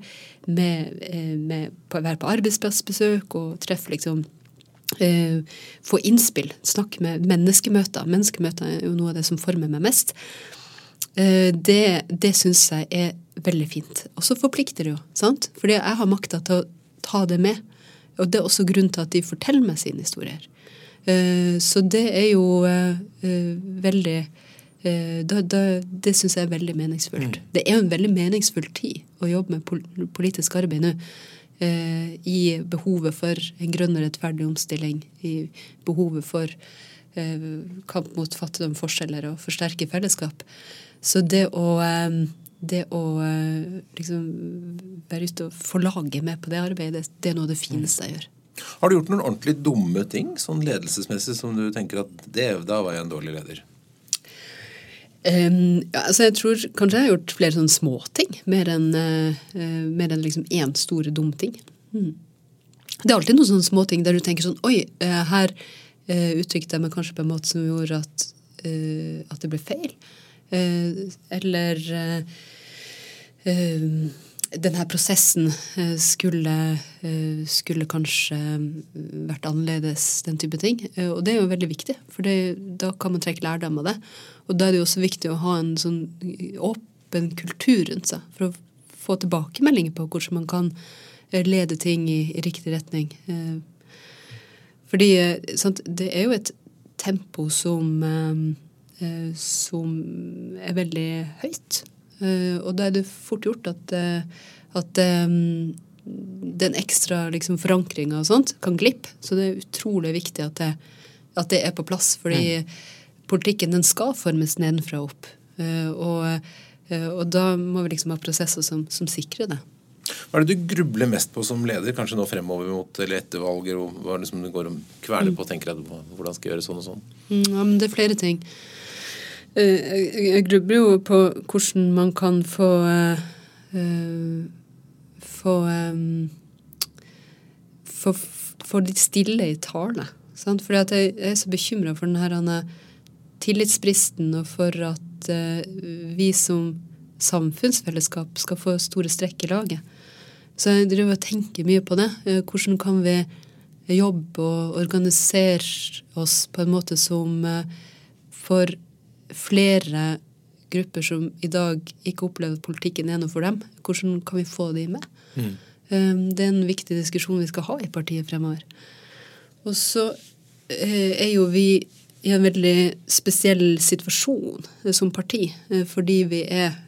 med, eh, med, på, være på arbeidsplassbesøk og treffe liksom eh, få innspill, snakke med menneskemøter. Menneskemøter er jo noe av det som former meg mest. Eh, det det syns jeg er veldig fint. Og så forplikter det jo, sant? Fordi jeg har makta til å ta det med. Og det er også grunnen til at de forteller meg sine historier. Eh, så det er jo eh, eh veldig eh, da, da, det syns jeg er veldig meningsfullt. Mm. Det er jo en veldig meningsfull tid å jobbe med politisk arbeid nå. Eh, i behovet for en grønn og rettferdig omstilling, i behovet for eh, kamp mot fattigdom, forskjeller og forsterke fellesskap. Så det å, eh, det å liksom være ute og få laget med på det arbeidet, det er noe av det fineste jeg gjør. Har du gjort noen ordentlig dumme ting sånn ledelsesmessig som du tenker at det, da var jeg en dårlig leder? Um, ja, altså jeg tror kanskje jeg har gjort flere sånne småting, mer enn uh, mer enn liksom én stor dum ting. Mm. Det er alltid noen sånne småting der du tenker sånn Oi, uh, her uh, uttrykte jeg meg kanskje på en måte som gjorde at, at det ble feil. eller denne prosessen skulle, skulle, kanskje vært annerledes, den type ting. Og det er jo veldig viktig, for det, da kan man trekke lærdom av det. Og da er det jo også viktig å ha en sånn åpen kultur rundt seg for å få tilbakemeldinger på hvordan man kan eh, lede ting i, i riktig retning. Eh, fordi eh, sant, det er jo et tempo som, som er veldig høyt. Og da er det fort gjort at, at den ekstra liksom, forankringa og sånt kan glippe. Så det er utrolig viktig at det, at det er på plass. Fordi mm. politikken den skal formes nedenfra og opp. Og, og, da må vi liksom ha prosesser som, som, sikrer det. Hva er det du grubler mest på som leder, kanskje nå fremover mot eller etter valget? Hva er det som du går og kveler på og tenker at hvordan skal jeg gjøre sånn og sånn? Mm, ja, men Det er flere ting. Uh, jeg grubler jo på hvordan man kan få få um, få, få litt stille i tale. Sant? Fordi at jeg, er så bekymra for denne tillitsbristen, og for at vi som samfunnsfellesskap skal få store strekk i laget. Så jeg driver og tenker mye på det. Hvordan kan vi jobbe og organisere oss på en måte som for flere grupper som i dag ikke opplever at politikken er noe for dem, hvordan kan vi få de med? Mm. Um, det er en viktig diskusjon vi skal ha i partiet fremover. Og så uh, er jo vi i en veldig spesiell situasjon uh, som parti, uh, fordi vi er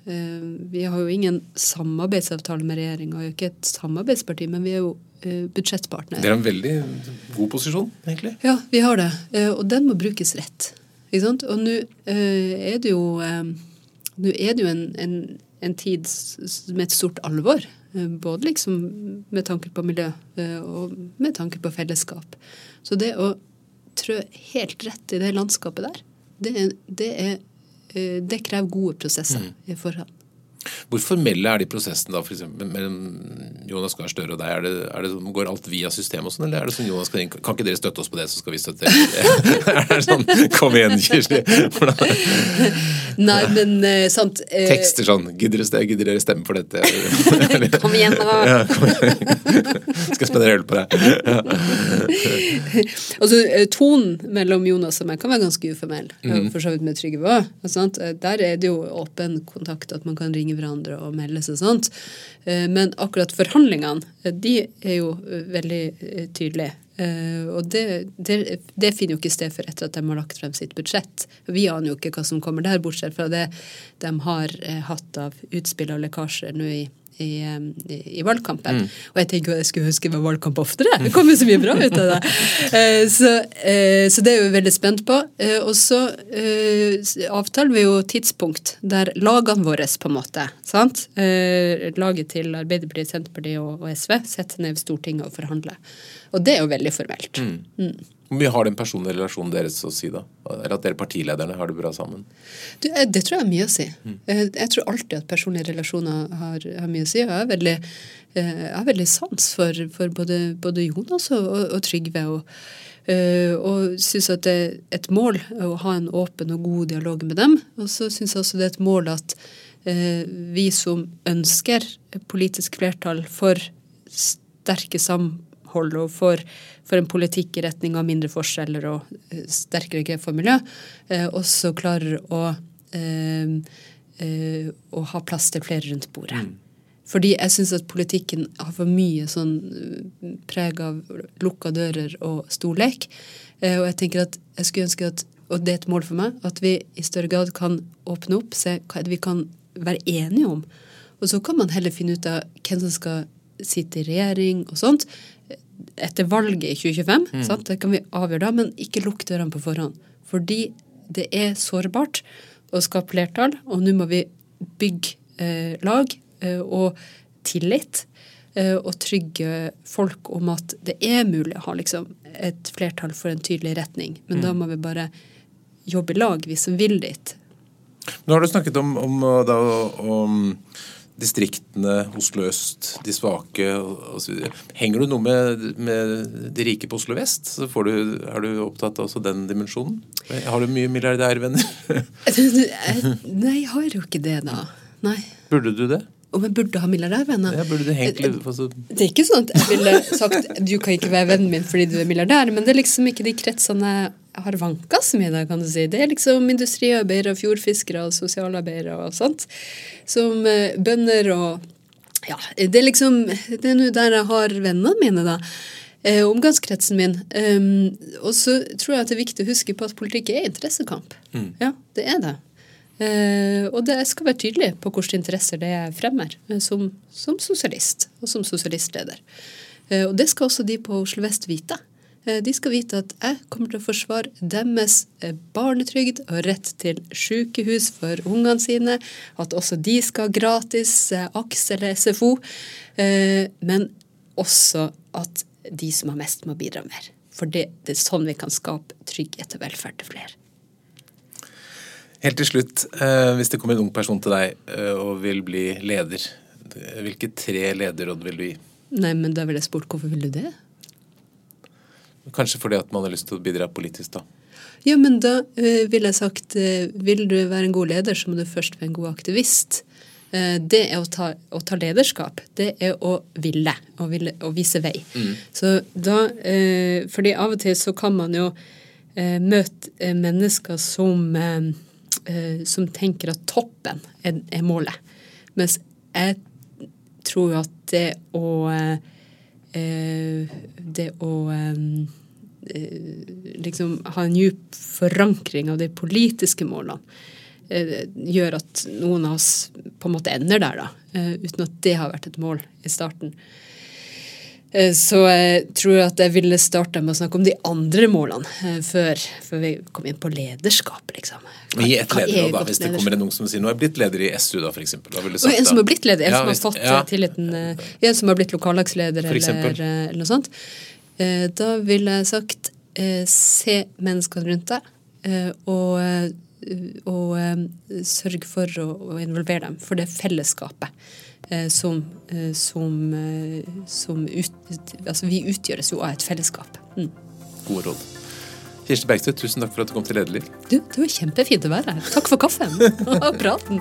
Vi har jo ingen samarbeidsavtale med regjeringa, er jo ikke et samarbeidsparti, men vi er jo budsjettpartner. Det er en veldig god posisjon, egentlig. Ja, vi har det. Og den må brukes rett. Og nå er det jo nå er det jo en, en, en, tid med et stort alvor. Eh, både liksom med tanke på miljø eh, og med tanke på fellesskap. Så det å trø helt rett i det landskapet der, det, det, er, eh, det krever gode prosesser mm. i forhånd. Hvor formelle er de prosessene da, for eksempel, mellom Jonas Gahr Støre og deg? Er det, er det, sånn, går alt via systemet og sånn, eller er det sånn Jonas kan, kan ikke dere støtte oss på det, så skal vi støtte dere? er det sånn Kom igjen, Kirsti. Nei, men uh, sant uh, Tekster sånn Gidder dere stemme for dette? kom igjen, da. Ja, kom igjen. skal spennere øl på deg. Altså, tonen mellom Jonas og meg kan være ganske uformell, mm. for så vidt med Trygve òg. Der er det jo åpen kontakt, at man kan ringe hverandre og melde seg sånt. Eh, men akkurat forhandlingene, eh, de er jo eh, veldig tydelige. Og det, det, det, finner jo ikke sted for etter at de har lagt frem sitt budsjett. Vi aner jo ikke hva som kommer der, bortsett fra det de har hatt av utspill og lekkasjer nå i i, i, valgkampen. Mm. Og jeg tenker jeg skulle huske var valgkamp oftere. Det kommer så mye bra ut av det. Eh, så, eh, så, det er vi veldig spent på. Eh, og så avtaler vi jo tidspunkt der lagene våre, på en måte, sant? laget til Arbeiderpartiet, Senterpartiet og, SV, setter ned ved Stortinget og forhandler. Og det er jo veldig formelt. Mm. Hvor mye har den personlige relasjonen deres å si, da? Eller at dere partilederne har det bra sammen? Du, eh, det tror jeg har mye å si. Mm. Jeg tror alltid at personlige relasjoner har, har mye å si. Jeg har veldig, eh, jeg har veldig sans for, for både, både, Jonas og, og, og Trygve. og og syns at det er et mål å ha en åpen og god dialog med dem. Og så syns jeg også det er et mål at vi som ønsker politisk flertall for sterke samhold og for for en politikk i retning av mindre forskjeller og eh, sterkere grep for miljø, eh, også klarer å, eh, å ha plass til flere rundt bordet. Mm. Fordi jeg syns at politikken har for mye sånn preg av lukka dører og storlek. Og jeg tenker at jeg skulle ønske at, og det er et mål for meg, at vi i større grad kan åpne opp, se hva vi kan være enige om. Og så kan man heller finne ut av hvem som skal sitte i regjering og sånt etter valget i 2025. Mm. Det kan vi avgjøre da, men ikke lukk dørene på forhånd. Fordi det er sårbart å skape flertall, og nå må vi bygge eh, lag eh, og tillit. Eh, og trygge folk om at det er mulig å ha liksom, et flertall for en tydelig retning. Men mm. da må vi bare jobbe i lag, vi som vil dit. Nå har du snakket om, om, da, om distriktene, Oslo øst, de svake osv. Henger du noe med, med, de rike på Oslo vest? Så du, er du opptatt av også den dimensjonen? Har du mye milliardærvenner? Nei, jeg har jo ikke det, da. Nei. Burde du det? Om jeg burde ha milliardærvenner? Ja, burde du hengt altså. Det er ikke sånn at jeg ville sagt du kan ikke være vennen min fordi du er milliardær, men det er liksom ikke de kretsene har vanka så mye, da, kan du si. Det er liksom industriarbeidere, fjordfiskere og sosialarbeidere og sånt. Som eh, bønder og Ja, det er liksom Det er nå der jeg har vennene mine, da. Eh, omgangskretsen min. Um, og så tror jeg at det er viktig å huske på at politikk er interessekamp. Mm. Ja, det er det. Uh, og det skal være tydelig på hvilke interesser det fremmer eh, som, som sosialist og som sosialistleder. Uh, og det skal også de på Oslo vest vite. Eh, de skal vite at jeg kommer til å forsvare deres eh, barnetrygd og rett til sykehus for ungene sine. At også de skal ha gratis eh, AKS eller SFO. Men også at de som har mest, må bidra mer. For det, det er sånn vi kan skape trygghet og velferd til flere. Helt til slutt, hvis det kommer en ung person til deg og vil bli leder, hvilke tre lederråd vil du gi? Nei, men Da vil jeg spurt hvorfor vil du det? Kanskje fordi at man har lyst til å bidra politisk, da. Ja, men da uh, ville jeg sagt uh, vil du være en god leder, så må du først være en god aktivist. Uh, det er å ta, å ta, lederskap. Det er å ville, å, ville, å vise vei. Mm. Så da Fordi av og til så kan man jo møte mennesker som, som tenker at toppen er, er målet. Mens jeg tror at det å det å Eh, liksom ha en djup forankring av de politiske målene, eh, gjør at noen av oss på en måte ender der, da, eh, uten at det har vært et mål i starten. Så jeg tror at jeg ville starta med å snakke om de andre målene før, før vi kom inn på lederskap. liksom. Hva, Gi et lederråd, da, hvis det kommer en ung som sier nå er jeg blitt leder i SU, da, f.eks. En som har blitt leder, en ja, som har fått ja. tilliten, en som har blitt lokallagsleder eller, eller noe sånt. Eh, da ville jeg sagt eh, se menneskene rundt deg, eh, og, og sørg for å, involvere dem. For det fellesskapet som, som, som ut, Altså, vi utgjøres jo av et fellesskap. Mm. Gode råd. Kirsti Bergstø, tusen takk for at du kom til Lederliv. Du, det var kjempefint å være her. Takk for kaffen og praten.